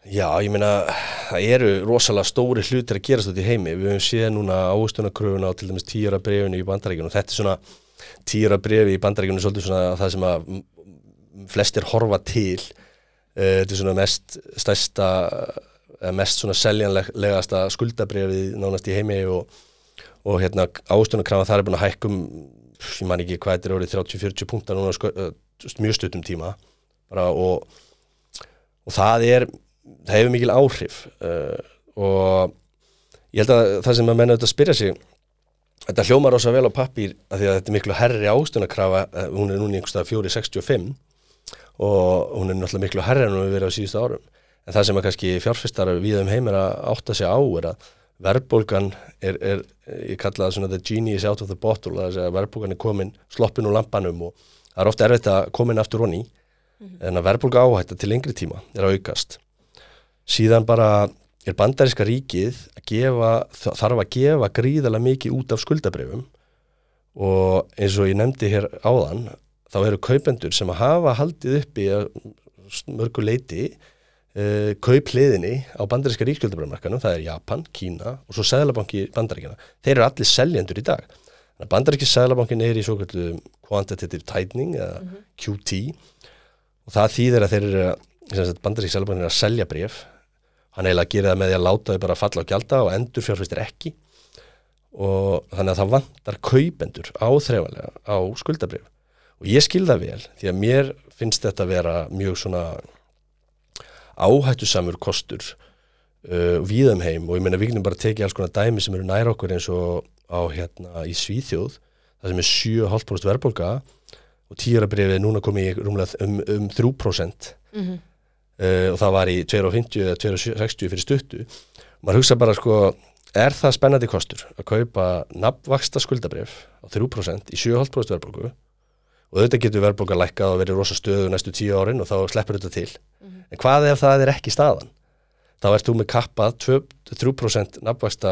Já, ég meina, það eru rosalega stóri hlutir að gerast út í heimi. Við höfum séð núna ástunakröfuna á til dæmis tíura brefinu í bandaríkjunum. Og þetta er svona tíura brefi í bandaríkjunum svolítið svona það sem að flestir horfa til uh, þetta er svona mest stærsta mest svona seljanlegasta skuldabrefið nánast í heimi og, og hérna ástunarkrafa þar er búin að hækkum ég man ekki hvað þetta er orðið 30-40 punktar núna sko, mjög stuttum tíma bara og og það er, það hefur mikil áhrif uh, og ég held að það sem að menna þetta að spyrja sig þetta hljómar ósað vel á pappir að því að þetta er miklu herri ástunarkrafa hún er núna einhverstað 465 og hún er náttúrulega miklu herri en hún hefur verið á síðustu árum. En það sem að kannski fjárfistar við um heim er að átta sig á er að verðbólgan er, er ég kalla það svona the genie is out of the bottle það er að verðbólgan er komin sloppin úr lampanum og það er ofta erfitt að komin aftur honni mm -hmm. en að verðbólga áhætta til lengri tíma er að aukast. Síðan bara er bandaríska ríkið að gefa, þarf að gefa gríðarlega mikið út af skuldabrefum og eins og ég nefndi hér áðan þá eru kaupendur sem hafa haldið upp í mörgu leiti uh, kaupliðinni á bandaríska ríkskjöldabröðmarkanum, það er Japan, Kína og svo Sæðlabanki bandaríkina. Þeir eru allir seljendur í dag. Bandaríski Sæðlabankin er í svo kallu quantitative tightening eða mm -hmm. QT og það þýðir að þeir eru bandaríski Sæðlabankin er að selja bref hann eiginlega gerir það með því að láta þau bara falla á gjalda og endur fjárfæstir ekki og þannig að það vantar kaupendur áþreifanlega á skuldabref og ég skilða vel því að mér finnst þetta að vera mjög svona áhættusamur kostur uh, viðum heim. Og ég meina við viljum bara tekið alls konar dæmi sem eru næra okkur eins og á hérna í Svíþjóð það sem er 7,5% verðbólka og tíurabrifið er núna komið um, um 3% mm -hmm. uh, og það var í 2,50 eða 2,60 fyrir stuttu. Og maður hugsa bara sko er það spennandi kostur að kaupa nafnvaksta skuldabrif á 3% í 7,5% verðbólku og auðvitað getur verðbólka lækkað og verið rosa stöðu næstu tíu árin og þá sleppur þetta til. Mm -hmm. en hvað ef það er ekki staðan? Þá ert þú með kappað 3% nafnvægsta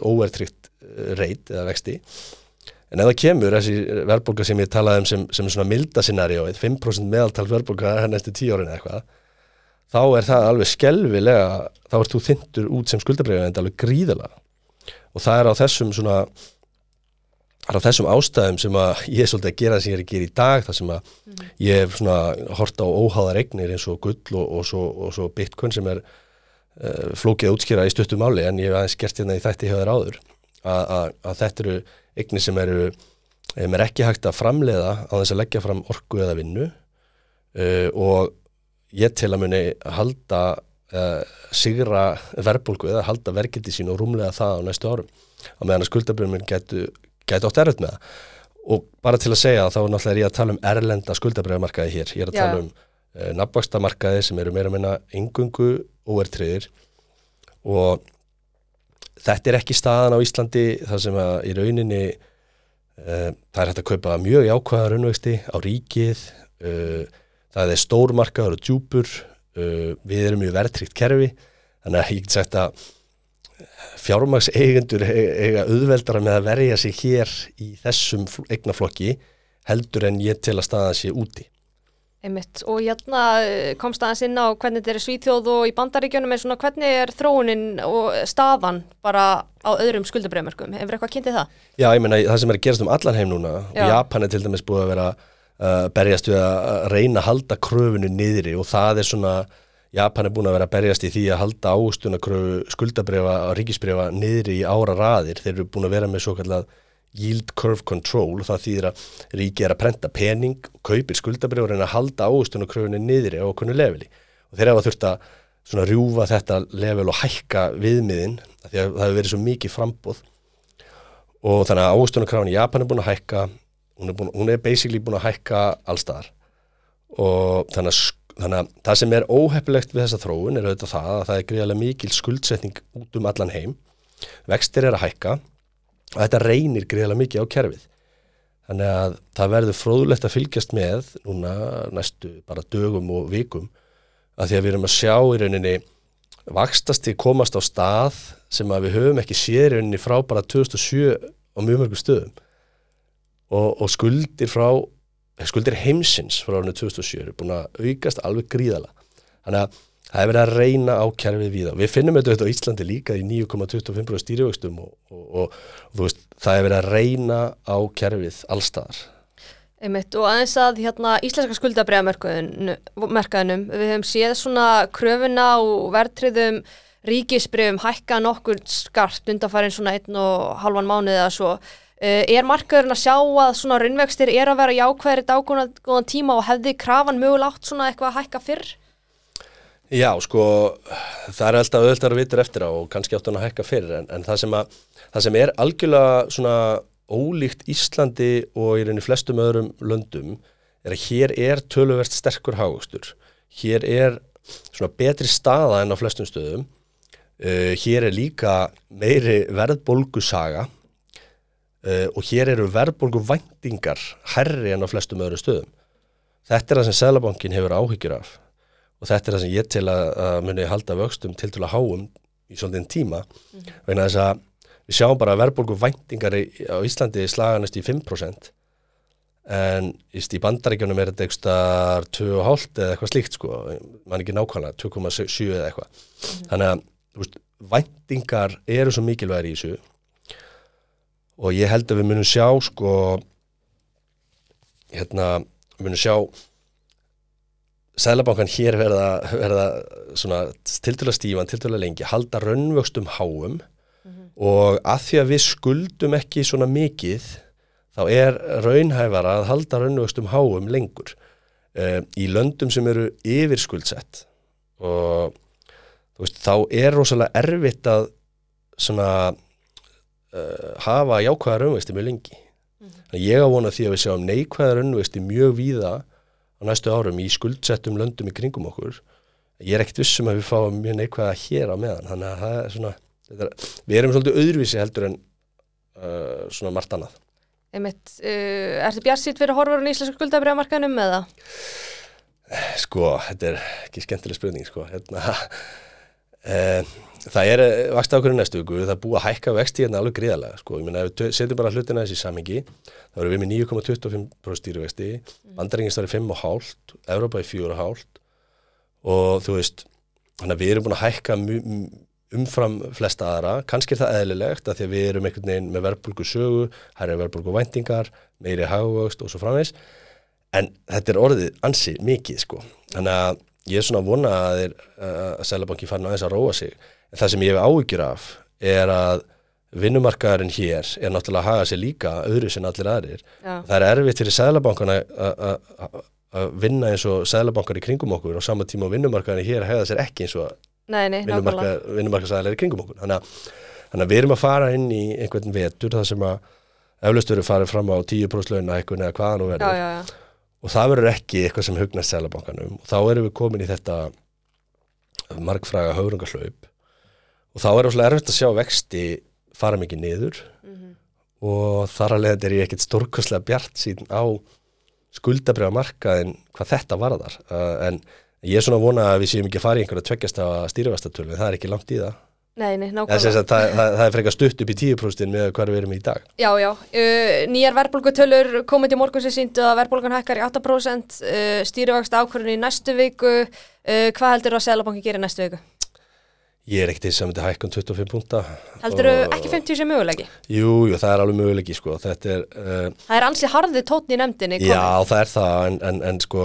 óvertrykt eh, reit eða vexti. En ef það kemur þessi verðbólka sem ég talaði um sem, sem svona milda scenarióið 5% meðaltal verðbólka næstu tíu árin eða eitthvað þá er það alveg skelvilega þá ert þú þyndur út sem skuldabreyfi en það er alveg gríðalega og það er á þessum svona það er á þessum ástæðum sem að ég er svolítið að gera það sem ég er að gera í dag þar sem að ég hef svona hort á óháðar eignir eins og gull og, og, svo, og svo bitcoin sem er uh, flókið að útskýra í stuttum máli en ég hef aðeins gert hérna í þætti þér áður. Að, að, að þetta eru eignir sem eru sem er ekki hægt að framleiða á þess að leggja fram orku eða vinnu uh, og ég til að muni halda uh, sigra verbulgu eða halda verkefni sín og rúmlega það á næstu árum. Á meðan að skuldabrjöfum gætu, gætu átt erfitt með það. Og bara til að segja þá náttúrulega er ég að tala um erlenda skuldabrjöfumarkaði hér, ég er að Já. tala um uh, nafnvakstamarkaði sem eru meira meina engungu overtriðir og þetta er ekki staðan á Íslandi þar sem að í rauninni uh, það er hægt að kaupa mjög jákvæða raunvexti á ríkið uh, það er stórmarkaður og djúpur uh, við erum mjög verðtrykt kerfi. Þannig að ég get sagt að fjármags eigendur eiga auðveldara með að verja sig hér í þessum fl- eignaflokki heldur en ég til að staða sé úti Einmitt. Og hérna eh, komst aðeins inn á hvernig þetta er Svíþjóð og í Bandaríkjunum en svona hvernig er þróunin og staðan bara á öðrum skuldabreyðmörkum? Hefur eitthvað kynntið það? Já, ég meina það sem er að gerast um allan heim núna Já. og Japan er til dæmis búið að vera uh, berjast við að reyna að halda kröfunu niðri og það er svona Japan er búin að vera að berjast í því að halda águstunarkröfu skuldabrefa og ríkisbrefa niðri í ára raðir. Þeir eru búin að vera með svo kallað yield curve control. Það þýðir að ríki er að prenta pening kaupir skuldabrefa og reyna að halda águstunarkröfunu niðri á okkurnu leveli. Og þeir hafa þurft að rjúfa þetta level og hækka viðmiðin því að það hefur verið svo mikið frambóð og þannig að ávöxtunarkrafan í Japan er búin að hækka hún er, búin, hún er basically búin að hækka allstaðar og þannig að, þannig að það sem er óheppilegt við þessa þróun er auðvitað það að það er greiðlega mikil skuldsetning út um allan heim. Vextir er að hækka og þetta reynir greiðlega mikið á kerfið. Þannig að það verður fróðulegt að fylgjast með núna næstu bara dögum og vikum að því að við erum að sjá í rauninni vakstasti komast á stað sem að við höfum ekki séð í rauninni frá bara 2007 á mjög mörgum stöðum. Og, og skuldir frá skuldir heimsins frá árinu 2007 eru búin að aukast alveg gríðala þannig að það er verið að reyna á kerfið við við finnum þetta á Íslandi líka í 9,25% stýrivöxtum og, og, og, veist, það er verið að reyna á kerfið allstaðar Einmitt. Og aðeins að hérna, íslenska skuldabreyðamerkaðinum, við höfum séð svona kröfuna og verðtriðum ríkisbreyfum hækka nokkur skarpt undanfærin svona einn og halvan mánuði eða svo. Uh, er markaðurinn að sjá að svona raunvextir er að vera jákvæðri dágóðan tíma og hefði krafan mögulega átt svona eitthvað að hækka fyrr? Já, sko, það er alltaf auðvitað að vitur eftir á og kannski átt hann að hækka fyrir en, en það, sem að, það sem er algjörlega svona ólíkt Íslandi og í rauninni flestum öðrum löndum er að hér er töluvert sterkur hagustur. Hér er svona betri staða en á flestum stöðum. Uh, hér er líka meiri verðbólgusaga uh, og hér eru verðbólgu væntingar herri en á flestum öðrum stöðum. Þetta er það sem Sælabankin hefur áhyggjur af. Og þetta er það sem ég til að, að muni halda vöxtum til til að háum í svolítinn tíma. Vegna þess að við sjáum bara að verðbólgu væntingar í, á Íslandi slaganist í 5% en í bandaríkjunum er þetta eitthvað 2,5 eða eitthvað slíkt sko, mann ekki nákvæmlega 2,7 eða eitthvað. Þannig að veist, væntingar eru svo mikilvægir í þessu og ég held að við munum sjá sko hérna, við munum sjá Sælabankan hér verða, verða svona tiltöla stífan, tiltöla lengi, halda raunvöxtum háum. Og að því að við skuldum ekki svona mikið þá er raunhæfara að halda raunvöxtum háum lengur uh, í löndum sem eru yfirskuldsett. Og veist, þá er rosalega erfitt að svona uh, hafa jákvæða raunvexti mjög lengi. Þannig ég á vona því að við sjáum neikvæða raunvexti mjög víða á næstu árum í skuldsettum löndum í kringum okkur. Ég er ekkert vissum að við fáum mjög neikvæða hér á meðan, þannig að það er svona, þetta er, við erum svolítið öðruvísi heldur en uh, svona margt annað. Einmitt, uh, ertu bjarsýtt fyrir horfurinn í íslenska skuldabreyðamarkaðinum eða? Sko, þetta er ekki skemmtileg spurning, sko. Hérna, það er vaksta okkur í næstu viku, það er búið að hækka vexti hérna alveg gríðarlega, sko. Ég meina, ef við setjum bara hlutina þessi samingi, þá erum við með 9,25% stýrivexti, bandaringin stári 5,5, Evrópa í 4,5 og þú veist, þannig að við erum búin að hækka umfram flesta aðra, kannski er það eðlilegt að því að við erum einhvern veginn með verðbólgu sögu, hærri verðbólgu væntingar, meiri hagvöxt og svo framvegs, en þetta er orðið ansi mikið sko, þannig að ég er svona að vona að, að Sælabanki farin aðeins að róa sig, en það sem ég hef áhyggjur af er að vinnumarkaðurinn hér er náttúrulega að haga sig líka öðru sem allir aðrir. Já. Það er erfitt fyrir Sælabankana að vinna eins og Sælabankar í kringum okkur og sama tíma á vinnumarkaðurinn hér hegða sér ekki eins og vinnumarkaðsæðilega í kringum okkur. Þannig að, þannig að við erum að fara inn í einhvern vetur þar sem að eflaust verður farið fram á 10% launahækkun eða hvaða nú Já, verður já, já. Og það verður ekki eitthvað sem hugnast Sælabankanum og þá erum við komin í þetta margfræga höfrungarhlaup og þá er það svolítið erfitt að sjá vexti fara mikið niður. Mhm. og þar að leiðandi er ég ekkit stórkostlega bjart sín á skuldabriða markaðin hvað þetta varðar. Uh, en ég er svona að vona að við séum ekki að fara í einhverja tveggjast af stýrivastatölu það er ekki langt í það Nei, nei, nákvæmlega. það, það, það er frekar stutt upp í 10% með hvað við erum í dag Já, já. Uh, nýjar verðbólgutölur komið til morgun sem síndu að verðbólgan hækkar í 8%, uh, stýrivakst ákvörðun í næstu viku. Uh, hvað heldur að Sælabanki gerir næstu viku? ég er ekkert að myndi hækkun 25 punta Heldur Og- ekki 50 sem mögulegi? Jú, jú, það er alveg möguleiki sko. þetta er uh, Það er ansið harði tótn í nefndinni. kominn. Já, það er það, en, en, en sko,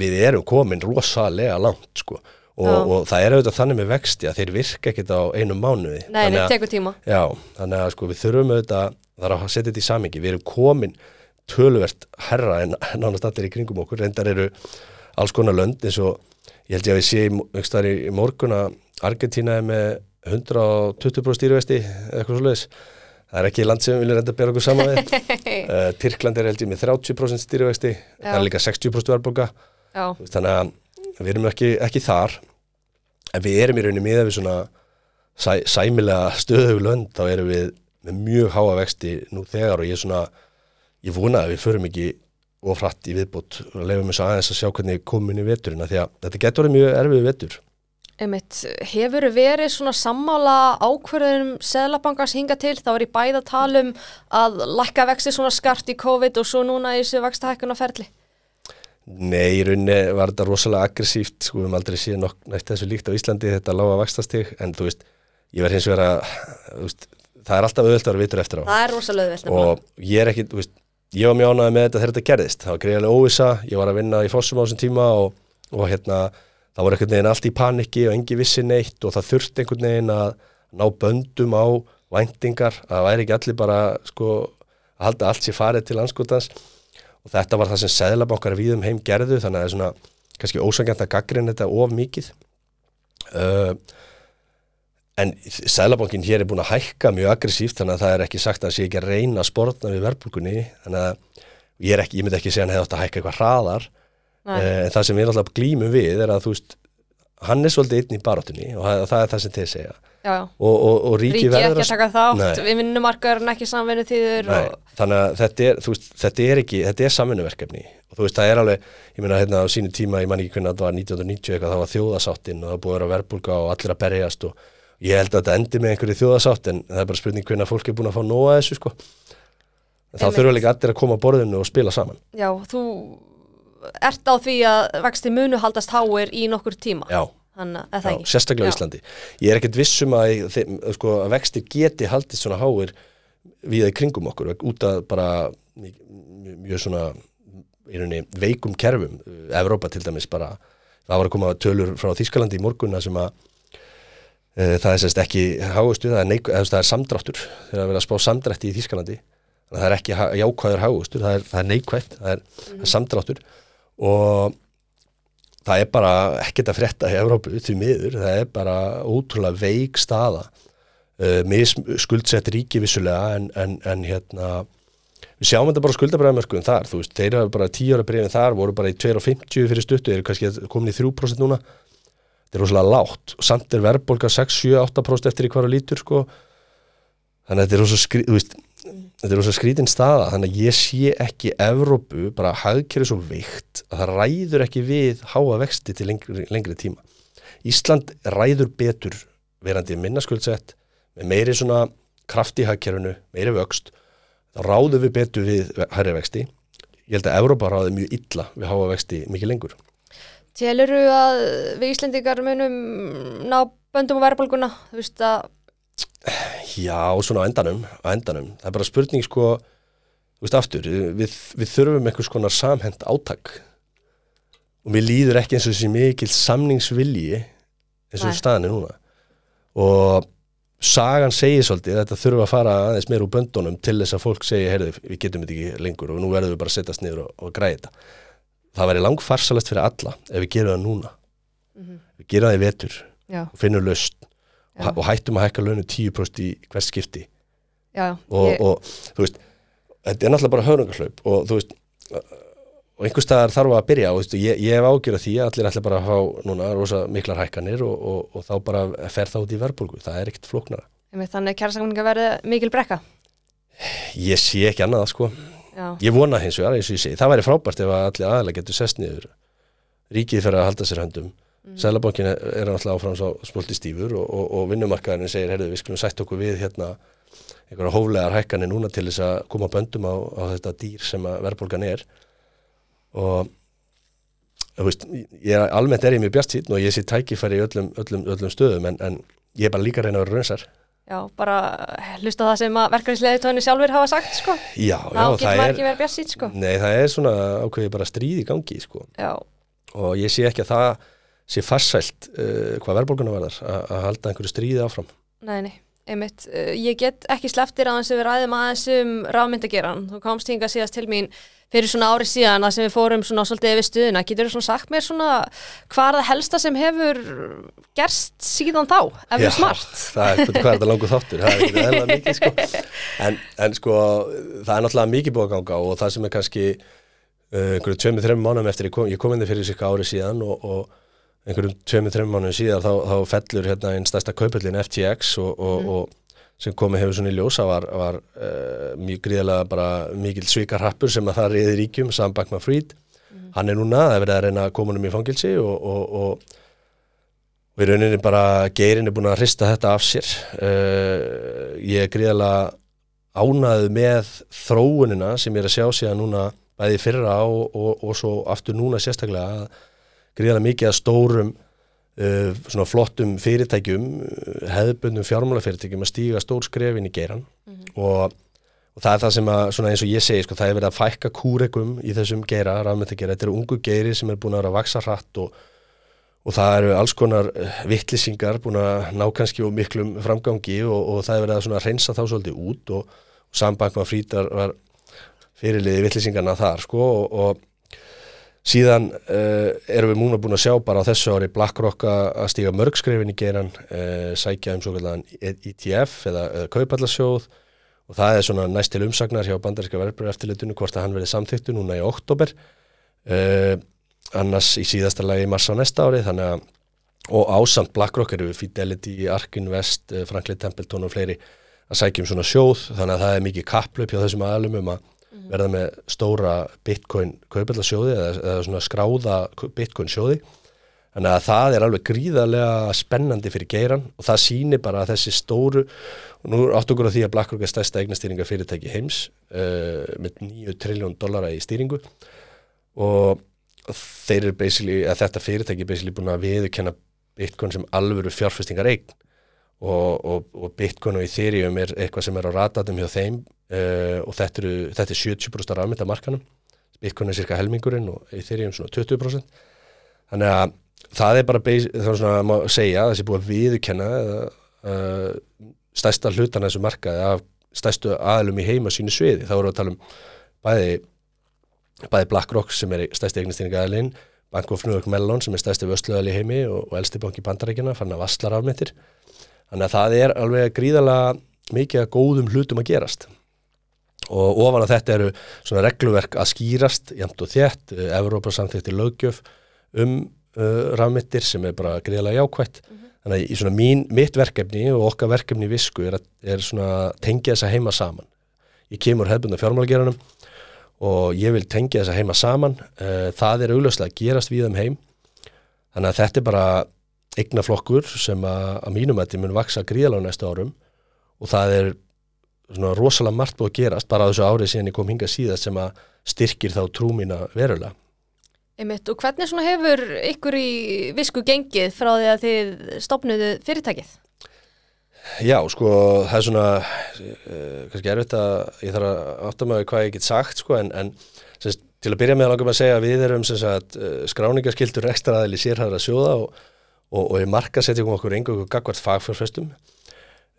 við erum komin rosalega langt, sko, og, og það er auðvitað þannig með vexti að þeir virka ekkit á einum mánuði. Nei, að- tekur tíma. Já, þannig að sko, við þurfum auðvitað, það er að setja þetta í samingi, við erum komin töluvert herra en nánast allir í kringum okkur, reyndar eru alls konar lönd eins og ég held ég að við sé í, í morgun að Argentína er með 120% stýrivesti eða eitthvað svo leiðis. Það er ekki land sem við viljum reynda að bera okkur saman við. Uh, <laughs> Tyrkland er held ég með 30% stýrivexti, það er líka 60% verðbólga, Já, Þú veist, þannig að við erum ekki, ekki þar, en við erum í rauninni miða við svona sæ, sæmilega stöðugu lönd, þá erum við með mjög háa vexti nú þegar og ég er svona, ég vona að við förum ekki ofrætt í viðbútt og leifum þess aðeins að sjá hvernig komin í veturina því að þetta getur verið mjög erfið vetur. einmitt. Hefur verið svona sammála ákvörðunum Sælabankars hinga til? Það var í bæða talum að lækka vexti svona skart í COVID og svo núna í þessu vakstahækkuna ferli. Nei, í rauninni var þetta rosalega aggressíft, sko, við höfum aldrei síðan nætt þessu líkt á Íslandi, þetta lága vaxtastig, en þú veist, ég verð hins vegar að, þú veist, það er alltaf auðvitað að vera vitur eftir á. Það er rosalega auðvelt. og ég er ekki, þú veist, ég var mjög ánægði með þetta þegar þetta gerðist, það var greiðlega óvisa ég var að vinna í fossum á þessum tíma og, og hérna, það var einhvern veginn allt í paniki og engi vissi neitt og það þurfti einhvern veginn að ná böndum á væntingar, að það væri ekki allir bara sko, að halda allt sér farið til anskotans og þetta var það sem seðlabankar víðum heim gerðu, þannig að það er svona kannski ósangjant að gaggrinn þetta of mikið. Uh, En Sælabankin hér er búin að hækka mjög aggressíft þannig að það er ekki sagt að það sé ekki að reyna að sportna við verðbólgunni. Þannig að ég, ekki, ég myndi ekki segja að hann hefði átt að hækka eitthvað hraðar. Eh, en það sem við náttúrulega glýmum við er að þú veist hann er svolítið einn í barátunni og það, það er það sem þeir segja Já, já. og, og, og ríki verður ekki að taka þátt, Nei. við vinnumarkaðurinn ekki samvinnu tíður og... þannig að þetta er, veist, þetta er ekki, þetta er samvinnuverkefni og þú veist, það er alveg, ég meina hérna á sínu tíma, ég man ekki hvernig þetta var 1990 eitthvað, það var þjóðasáttin og það búið að vera verðbólga og allir að berjast og ég held að þetta endi með einhverju þjóðasátt en það er bara spurning hvernig fólk er búin að fá nóga þessu sko. Þá þurfa líka allir að koma að borðinu og spila saman. Já, þú ert á því að vexti munu haldast háir í nokkur tíma. Já, Þannig að já það ekki. sérstaklega Já. Íslandi. Ég er ekkert vissum að, sko, að vextir geti haldist svona háir við í kringum okkur út af bara mjög, svona í rauninni veikum kerfum Evrópa til dæmis bara það var að koma tölur frá Þískalandi í morgunna sem að e, það er sérst ekki hágustu, það er, neik, það er samdráttur þegar að vera að spá samdrætti í Þískalandi að það er ekki jákvæður hágustur það er, það er neikvætt, það er, það er samdráttur og það er bara ekkert að frétta í Evrópu því miður, það er bara ótrúlega veik staða. Uh, skuldsett ríki vissulega en, en, en hérna við sjáum þetta bara skuldabræðamörkum þar þú veist, þeir hafa bara 10 ára breyfin þar voru bara í 2,50 fyrir stuttu, eru kannski komin í 3% núna. Þetta er rosalega lágt. Og samt er verðbólga 6, 7, 8% eftir í hverju lítur sko. Þannig að þetta er rosa skrí, þú veist, þetta er rosa skrítin staða þannig að ég sé ekki Evrópu bara hagkerri svo veikt að það ræður ekki við háa vexti til lengri, lengri tíma. Ísland ræður betur verandi minna skuldsett með meiri svona kraft í hagkerfinu, meiri vöxt þá ráðum við betur við hærri vexti. Ég held að Evrópa ráði mjög illa við háa vexti mikið lengur. Teluru að við Íslendingar munum ná böndum og verðbólguna, þú veist að Já, svona á endanum, á endanum. Það er bara spurning sko, þú veist aftur, við, við þurfum einhvers konar samhend átak og mér líður ekki eins og þessi mikil samningsvilji eins og er núna og sagan segir svolítið að þetta þurfa að fara aðeins meir úr böndunum til þess að fólk segi, heyrðu, við getum þetta ekki lengur og nú verðum við bara að setjast niður og, og græða þetta. Það væri langfarsalegt fyrir alla ef við gerum það núna. Við gerum það í vetur já, og finnum löst já, og hættum að hækka launu 10% í hvert skipti. Já, og, ég, og þú veist þetta er náttúrulega bara höfnungarslaup og þú veist og einhver staðar þarf að byrja og veist, ég, ég hef ágjörð því að allir ætla bara að fá núna rosa miklar hækkanir og, og, og þá bara fer það út í verðbólgu, það er ekkert flóknara. Þannig kjærasamninga verði mikil brekka. ég sé ekki annað sko. Já, ég vona hins vegar, það væri frábært ef að allir aðalega getur sest niður. Ríkið fyrir að halda sér höndum mm. Sælabankin er, náttúrulega áfram svo smolti stífur og, og, og vinnumarkaðurinn segir, heyrðu, við skulum sætt okkur við hérna einhverja hóflegar hækkanir núna til þess að koma böndum á, á þetta dýr sem verðbólgan er og veist, ég almennt er ég mjög bjart síðan og ég sé tækifæri í öllum, öllum, öllum stöðum en, en ég er bara líka reyna að vera raunsar já, bara hlusta það sem að verkefnisleðitóðinu sjálfur hafa sagt, sko. Já, já, það er ekki verið bjart sítt, sko. Nei, það er svona ákveði bara stríð í gangi sko. Já, og ég sé ekki að það sé farsælt uh, hvað verðbólguna verðar að að halda einhverju stríði áfram nei, nei, einmitt. Uh, ég get ekki sleftir aðeins við ræðum aðeins um rafmyndageran. Þú komst hinga síðast til mín fyrir svona ári síðan að sem við fórum svona svolítið yfir stuðuna. Getur þú svona sagt mér svona hvað er það helsta sem hefur gerst síðan þá, ef við smart? það er, hvað er þetta langur þáttur það er eðla mikið sko <laughs> en, en sko það er náttúrulega mikið búið að ganga og það einhverjum tveimur, þreimur mánum síðan þá, þá fellur hérna einn stærsta kaupöllin FTX og, og, og sem komið hefur svona í ljósa var, var uh, mjög gríðalega bara mikil svikarhappur sem að það reyði ríkjum Sam Bankman-Fried hann er núna, það er verið að reyna að koma um í fangilsi og, og, í rauninni bara geirin er búin að hrista þetta af sér. Uh, ég er gríðalega ánaðu með þróunina sem ég er að sjá síðan núna bæði fyrra og, og, og svo aftur núna sérstaklega að gríðalega mikið að stórum uh, svona flottum fyrirtækjum uh, hefðbundum fjármálafyrirtækjum að stíga stór skrefin í geiran og, og það er það sem að svona eins og ég segi sko, það er verið að fækka kúrekum í þessum geira, rafmyndageira, þetta eru ungu geiri sem er búin að vera að vaksa hratt og og það eru alls konar vittlýsingar búin að ná kannski og miklum framgangi og, og það er verið að svona reynsa þá svolítið út og, og sambakma frítar var fyrirliði vittlýsingarna þar sko og, og síðan uh, erum við múna búin að sjá bara á þessu ári BlackRock að stíga mörgskrefin í geran uh, sækja um svo kallan ETF eða, eða kaupallarsjóð. Og það er svona næst til umsagnar hjá bandaríska verðbjörn eftirlitinu hvort að hann verið samþyktu núna í oktober uh, annars í síðasta lagi í mars á næsta ári þannig að og ásamt BlackRock eru Fidelity, Ark Invest, eh, Franklin Templeton og fleiri að sækja um svona sjóð. Þannig að það er mikið kapplöp hjá þessum aðalum um að verða með stóra Bitcoin kaupallarsjóði eða, eða svona skráða Bitcoin sjóði. Þannig að það er alveg gríðarlega spennandi fyrir geiran og það sýnir bara að þessi stóru og nú átt okkur á því að BlackRock er stærsta eignastýringa fyrirtæki heims uh, með 9 triljón dollara í stýringu. Og þeir eru basically, að þetta fyrirtæki er basically búin að viðurkenna Bitcoin sem alvöru fjárfestingar eign og, og, og Bitcoin og Ethereum er eitthvað sem er á ratatum hjá þeim uh, og þetta, eru, þetta er 70% af rafmyndamarkanum Bitcoin er cirka helmingurinn og Ethereum svona 20% þannig að það er bara það er svona að má segja að þessi búið að viðurkenna uh, stærsta hlutan þessu markaði af stærstu aðlum í heima sínu sviði. Þá erum við að tala um bæði bæði BlackRock sem er stærsti eignastýringaðalinn Bank of New York Mellon sem er stærsti vörsluðal í heimi og, og elsti banki bandarækjana fann að vassla rafmyndir. Þannig að það er alveg gríðalega mikið góðum hlutum að gerast og ofan að þetta eru svona regluverk að skýrast jæmt og þétt, uh, Evrópa samþýtti löggjöf um uh, rafmyndir sem er bara gríðalega jákvætt. Þannig að í svona mín, mitt verkefni og okkar verkefni í visku er, að, er svona að tengja þessa heima saman. Ég kemur hefðbundar fjármálageranum og ég vil tengja þessa heima saman. Uh, það er augljóslega að gerast við um heim. Þannig að þetta er bara eignaflokkur sem að, að mínum að þetta mun vaksa gríðalega á næstu árum og það er svona rosalega margt búið að gerast bara á þessu árið síðan ég kom hinga síðast sem að styrkir þá trú mína verulega Einmitt, og hvernig svona hefur ykkur í visku gengið frá því að þið stopnuðu fyrirtækið? Já, sko, það er svona uh, kannski erfitt að ég þarf að átta mig á hvað ég get sagt, sko, en, en semst, til að byrja með með að segja við erum sagt, uh, skráningaskildur ekstra aðeins í sérhæðra sjóða og, og, og markasetjum okkur einhverjum gagvart fagfjárfestum.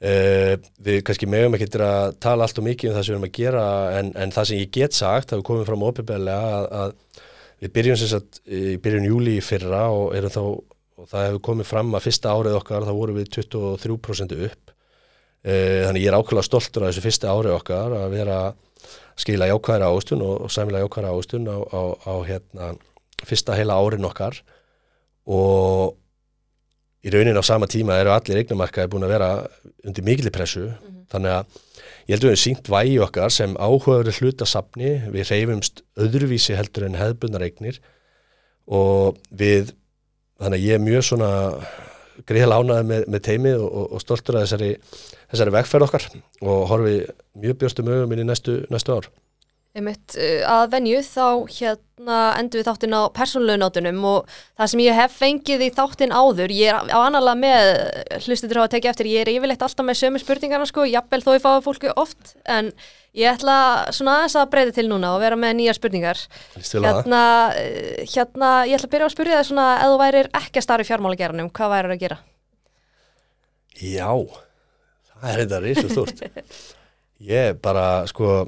Uh, við kannski meðum ekki að tala allt og mikið um það sem við erum að gera en, en það sem ég get sagt, það við komum fram ópibælega að, að við byrjum sagt í byrjun júli í fyrra og þá og það hefur komið fram að fyrsta árið okkar þá vorum við 23% upp. E, þannig ég er ákveðlega stoltur af þessu fyrsta árið okkar að vera að skila jákvæðra ástun og, og sæmilega jákvæðra ástun á, á, á hérna, fyrsta heila árin okkar. Og í raunin á sama tíma eru allir eignumarkaði búin að vera undir mikilvæg pressu mm -hmm. þannig að ég held að við hefum sínt vægi okkar sem áhugaður hlutasafni, við reyfumst öðruvísi heldur en hefðbundar eignir og við þannig að ég er mjög svona greiðal ánaði með, með teimið og, og stoltur að þessari, þessari vegferð okkar og horfi mjög björstum ögum inn í næstu, næstu ár. Einmitt, uh, að venju þá hérna endur við þáttinn á persónlögnótunum og það sem ég hef fengið í þáttinn áður, ég er á annalega með hlustutur á að tekja eftir, ég er yfirleitt alltaf með sömu spurningarna sko, jafnvel þó ég fáið fólku oft en ég ætla svona aðeins að breyta til núna og vera með nýja spurningar. Hérna, uh, hérna, ég ætla að byrja að spyrja það svona, ef þú værir ekki að starfa í fjármálageranum, hvað værir að gera? Já, það er þetta reysu stort. Ég bara, sko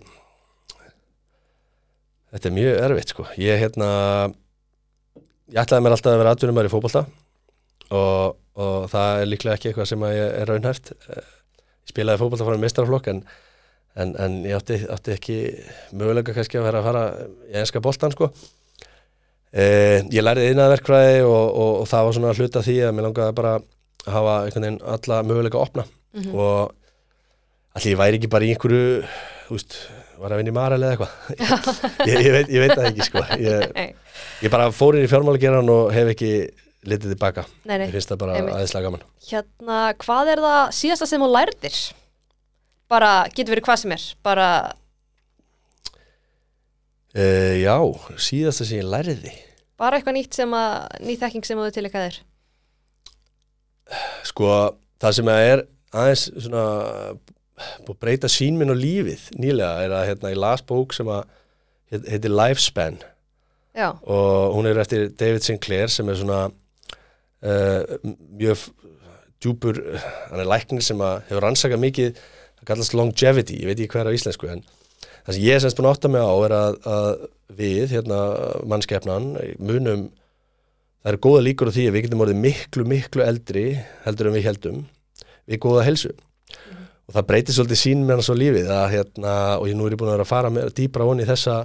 Þetta er mjög erfitt sko. Ég, hérna, ég ætlaði mér alltaf að vera atvinnumar í fókbalta og, og það er líklega ekki eitthvað sem ég er raunhæft. Ég spilaði fókbalta frá mestrarflokk en, en, en ég átti, átti ekki mögulega kannski að vera að fara í enska boltan sko. Eh, ég læriði innæðverkfræði og, og, og það var svona hluta því að mér langaði bara að hafa einhvern veginn alla mögulega að opna mm -hmm. og allir væri ekki bara í einhverju, þú veist var að vinna í Marel eða eitthvað? <laughs> Ég, ég, veit, ég veit það ekki sko. Ég, <laughs> ég bara fór inn í fjármálageran og hef ekki litið tilbaka. Nei, nei, ég finnst það bara aðeinslega gaman. Hérna, hvað er það síðasta sem þú lærðir? Bara, getur verið hvað sem er bara uh, Já, síðasta sem ég lærði. Bara eitthvað nýtt sem að nýtt þekking sem þú til eitthvað er Sko, það sem að er aðeins svona búið að breyta sínminn og lífið nýlega er að hérna ég las bók sem að heitir Lifespan Já. og hún er eftir David Sinclair sem er svona uh, mjög djúpur, hann er læknir sem að hefur ansakað mikið, það kallast longevity ég veit ekki hver á íslensku en það sem ég er semst búin að átta mig á er að, að við, hérna mannskeppnan munum, það eru góða líkur á því að við getum orðið miklu miklu eldri heldur en við heldum við góða helsu og það breytir svolítið sín með hans á lífið að, hérna, og ég nú er ég búin að vera að fara með, dýbra onni þessa,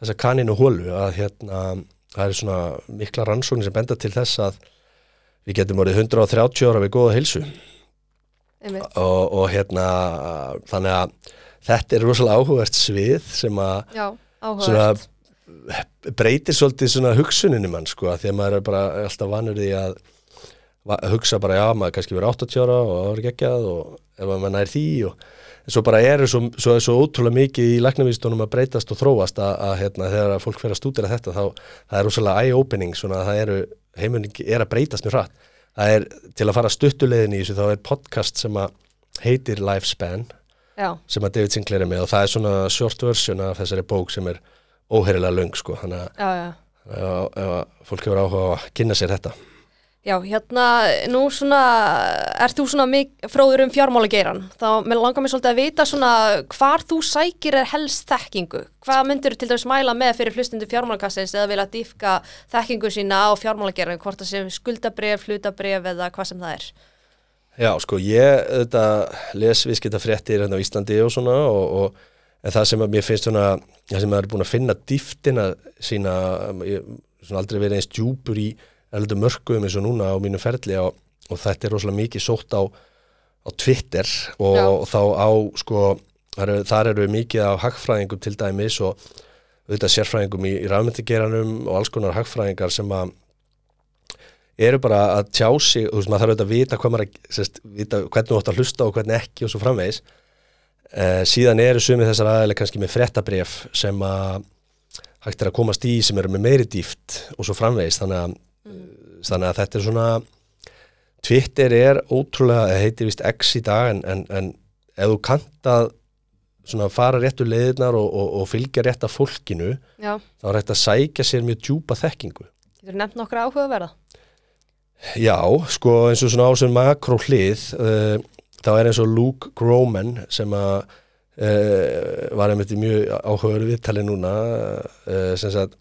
þessa kaninu hólu að hérna, það er svona mikla rannsóknir sem benda til þess að við getum orðið 130 ára við góða hilsu og, og hérna þannig að þetta er rosalega áhugavert svið sem að Já, svona, breytir svolítið svona hugsuninu mann sko að því að maður er bara alltaf vanur því að hugsa bara já maður kannski verið 80 ára og það verið geggjað og ef maður nær því og svo bara er svo, svo, svo ótrúlega mikið í læknavístunum að breytast og þróast að, að hérna, þegar fólk fer að stúdira þetta þá það er rosalega eye-opening svona að það eru heimunningi er að breytast mjög hratt. Það er til að fara stuttulegin í þessu þá er podcast sem að heitir Lifespan Já. sem að David Sinclair er með og það er svona short version af þessari bók sem er óherilega löng sko þannig að fólk hefur áhuga að kynna sér þetta Já, hérna, nú svona, ert þú svona fróður um fjármálageiran, þá langar mér svolítið að vita svona hvar þú sækir er helst þekkingu, hvað myndur til dæmis mæla með fyrir hlustundu fjármálagassins eða vilja dýfka þekkingu sína á fjármálageiran, hvort það sé skuldabref, flutabref eða hvað sem það er? Já, sko, ég þetta, les viðskipta fréttir hérna á Íslandi og svona og, og það sem að mér finnst svona, það sem að er búin að finna dýftina sína, ég, svona aldrei verið eins djúpur í eldu mörgum eins og núna á mínu ferli og, og þetta er rosalega mikið sótt á, á Twitter og, og þá á sko, þar, þar eru mikið á hagfræðingum til dæmis og auðvitað sérfræðingum í, í rafmyndigeranum og alls konar hagfræðingar sem að eru bara að tjá sig, þú veist maður þarf auðvitað að vita hvað maður, sérst, vita hvernig þú ætti að hlusta og hvernig ekki og svo framvegis. Eh, síðan eru sumið þessar aðeins kannski með frettabref sem að hægt er að komast í sem eru með meiri dýft og svo framvegist þannig að, þannig að þetta er svona Twitter er ótrúlega, það heitir vist X í dag en, en, en ef þú kant að svona fara réttu leiðirnar og, og, og fylgja rétt af fólkinu Já, þá er hægt að sækja sér mjög djúpa þekkingu getur nefnt nokkra áhugaverða. Já, sko eins og svona á sem makró hlið uh, þá er eins og Luke Groman sem að uh, var einmitt í mjög áhugaveru viðtali núna uh, sem, sagt,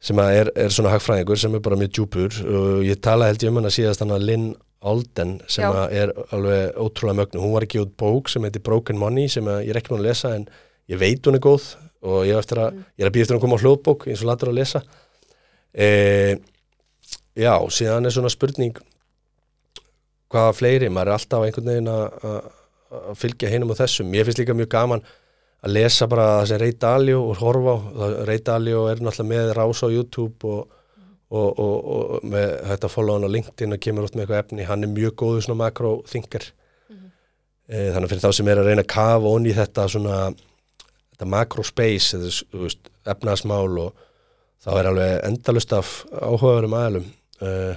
sem er, er svona hagfræðingur sem er bara mjög djúpur. Og ég tala held ég um hann að síðast hann að Lynn Alden sem er alveg ótrúlega mögnu, hún var ekki út bók sem heitir Broken Money sem ég er ekki búin að lesa en ég veit hún er góð. Og ég er, eftir að, ég er að býja eftir að koma á hljóðbók eins og latur að lesa. Eða Já, síðan er svona spurning hvaða fleiri, maður er alltaf einhvern veginn að- fylgja hinum og þessum. Mér finnst líka mjög gaman að lesa bara þessi Ray Dalio og horfa á, Ray Dalio er náttúrulega með rás á YouTube og, og, og, og með þetta follow hann á LinkedIn og kemur út með eitthvað efni, hann er mjög góður svona makro-thinker. e, þannig að fyrir þá sem er að reyna að kafa onni í þetta svona þetta makro-space, þetta er, þú veist, efnaðsmál og þá er alveg endalust af áhugaverum aðalum uh,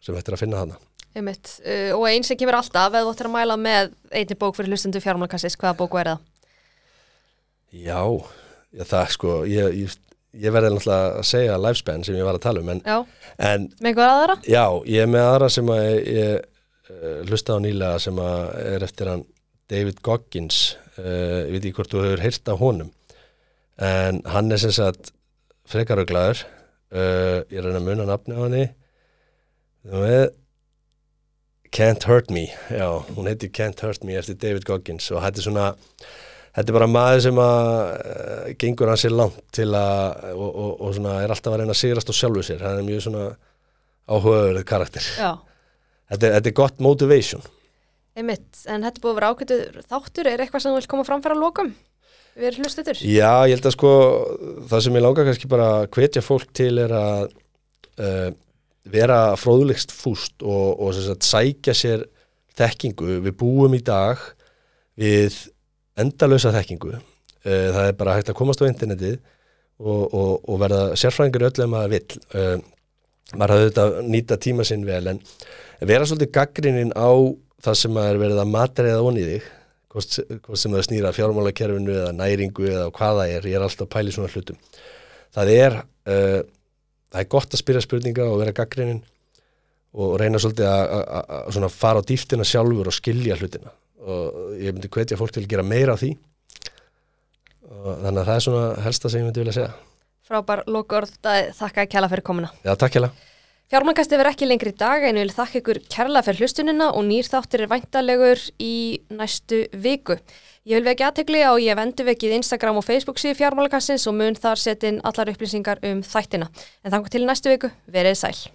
sem hættir að finna þarna. Einmitt. Uh, og einn sem kemur alltaf, ef þú ættir að mæla með einni bók fyrir hlustundu fjármálakassis, hvaða bóku er það? Já, já það sko, ég, ég, ég verði náttúrulega að segja lifespan sem ég var að tala um, en, Já, en með einhver aðra? já, ég er með aðra sem að ég, ég uh, hlusta á nýlega sem að er eftir hann David Goggins, uh, ég veit ekki hvort þú hefur heyrt af honum, en hann er sem sagt frekaröglaður, uh, ég er að reyna að muna nafni á henni, þú veist, Can't Hurt Me, já, hún heitir Can't Hurt Me eftir David Goggins og er svona, þetta er bara maður sem að uh, gengur hann sér langt til að, og, og, og svona er alltaf að reyna að sigrast á sjálfu sér, hann er mjög svona áhugaður karakter. Þetta er, þetta er gott motivation. einmitt. En þetta búið að vera ákveður þáttur, er eitthvað sem þú vil koma fram fyrir að lokum? Við erum hlustutur. Já, ég held að sko, það sem ég langar kannski bara að hvetja fólk til er að uh, vera fróðulegst fúst og, og sækja sér þekkingu. Við búum í dag við endalösa þekkingu. Uh, það er bara hægt að komast á internetið og, og, og verða sérfræðingur í öllu ef maður vill. Uh, maður hafði þetta að nýta tíma sinn vel en vera svolítið gaggrinnin á það sem maður er verið að matreiða onni í þig hvort, sem það snýra fjármálakerfinu eða næringu eða hvað það er, ég er alltaf í svona hlutum það er uh, það er gott að spyrja spurninga og vera gaggrinnin og reyna svolítið að- fara á dýftina sjálfur og skilja hlutina og ég myndi hvetja fólk til að gera meira af því og þannig að það er svona helsta sem ég myndi vilja segja Frábær lokaorð, þakka að kjalla fyrir komuna. Já, takk hérlega Fjármangasti verður ekki lengri í dag en ég vil þakka ykkur kærlega fyrir hlustunina og nýr þáttir er væntalegur í næstu viku. Ég vil vekja aðtegli á ég hef endurvekið Instagram og Facebook síðu fjármálakassins og mun þar setja inn allar upplýsingar um þættina. En þannig til næstu viku, verið sæl.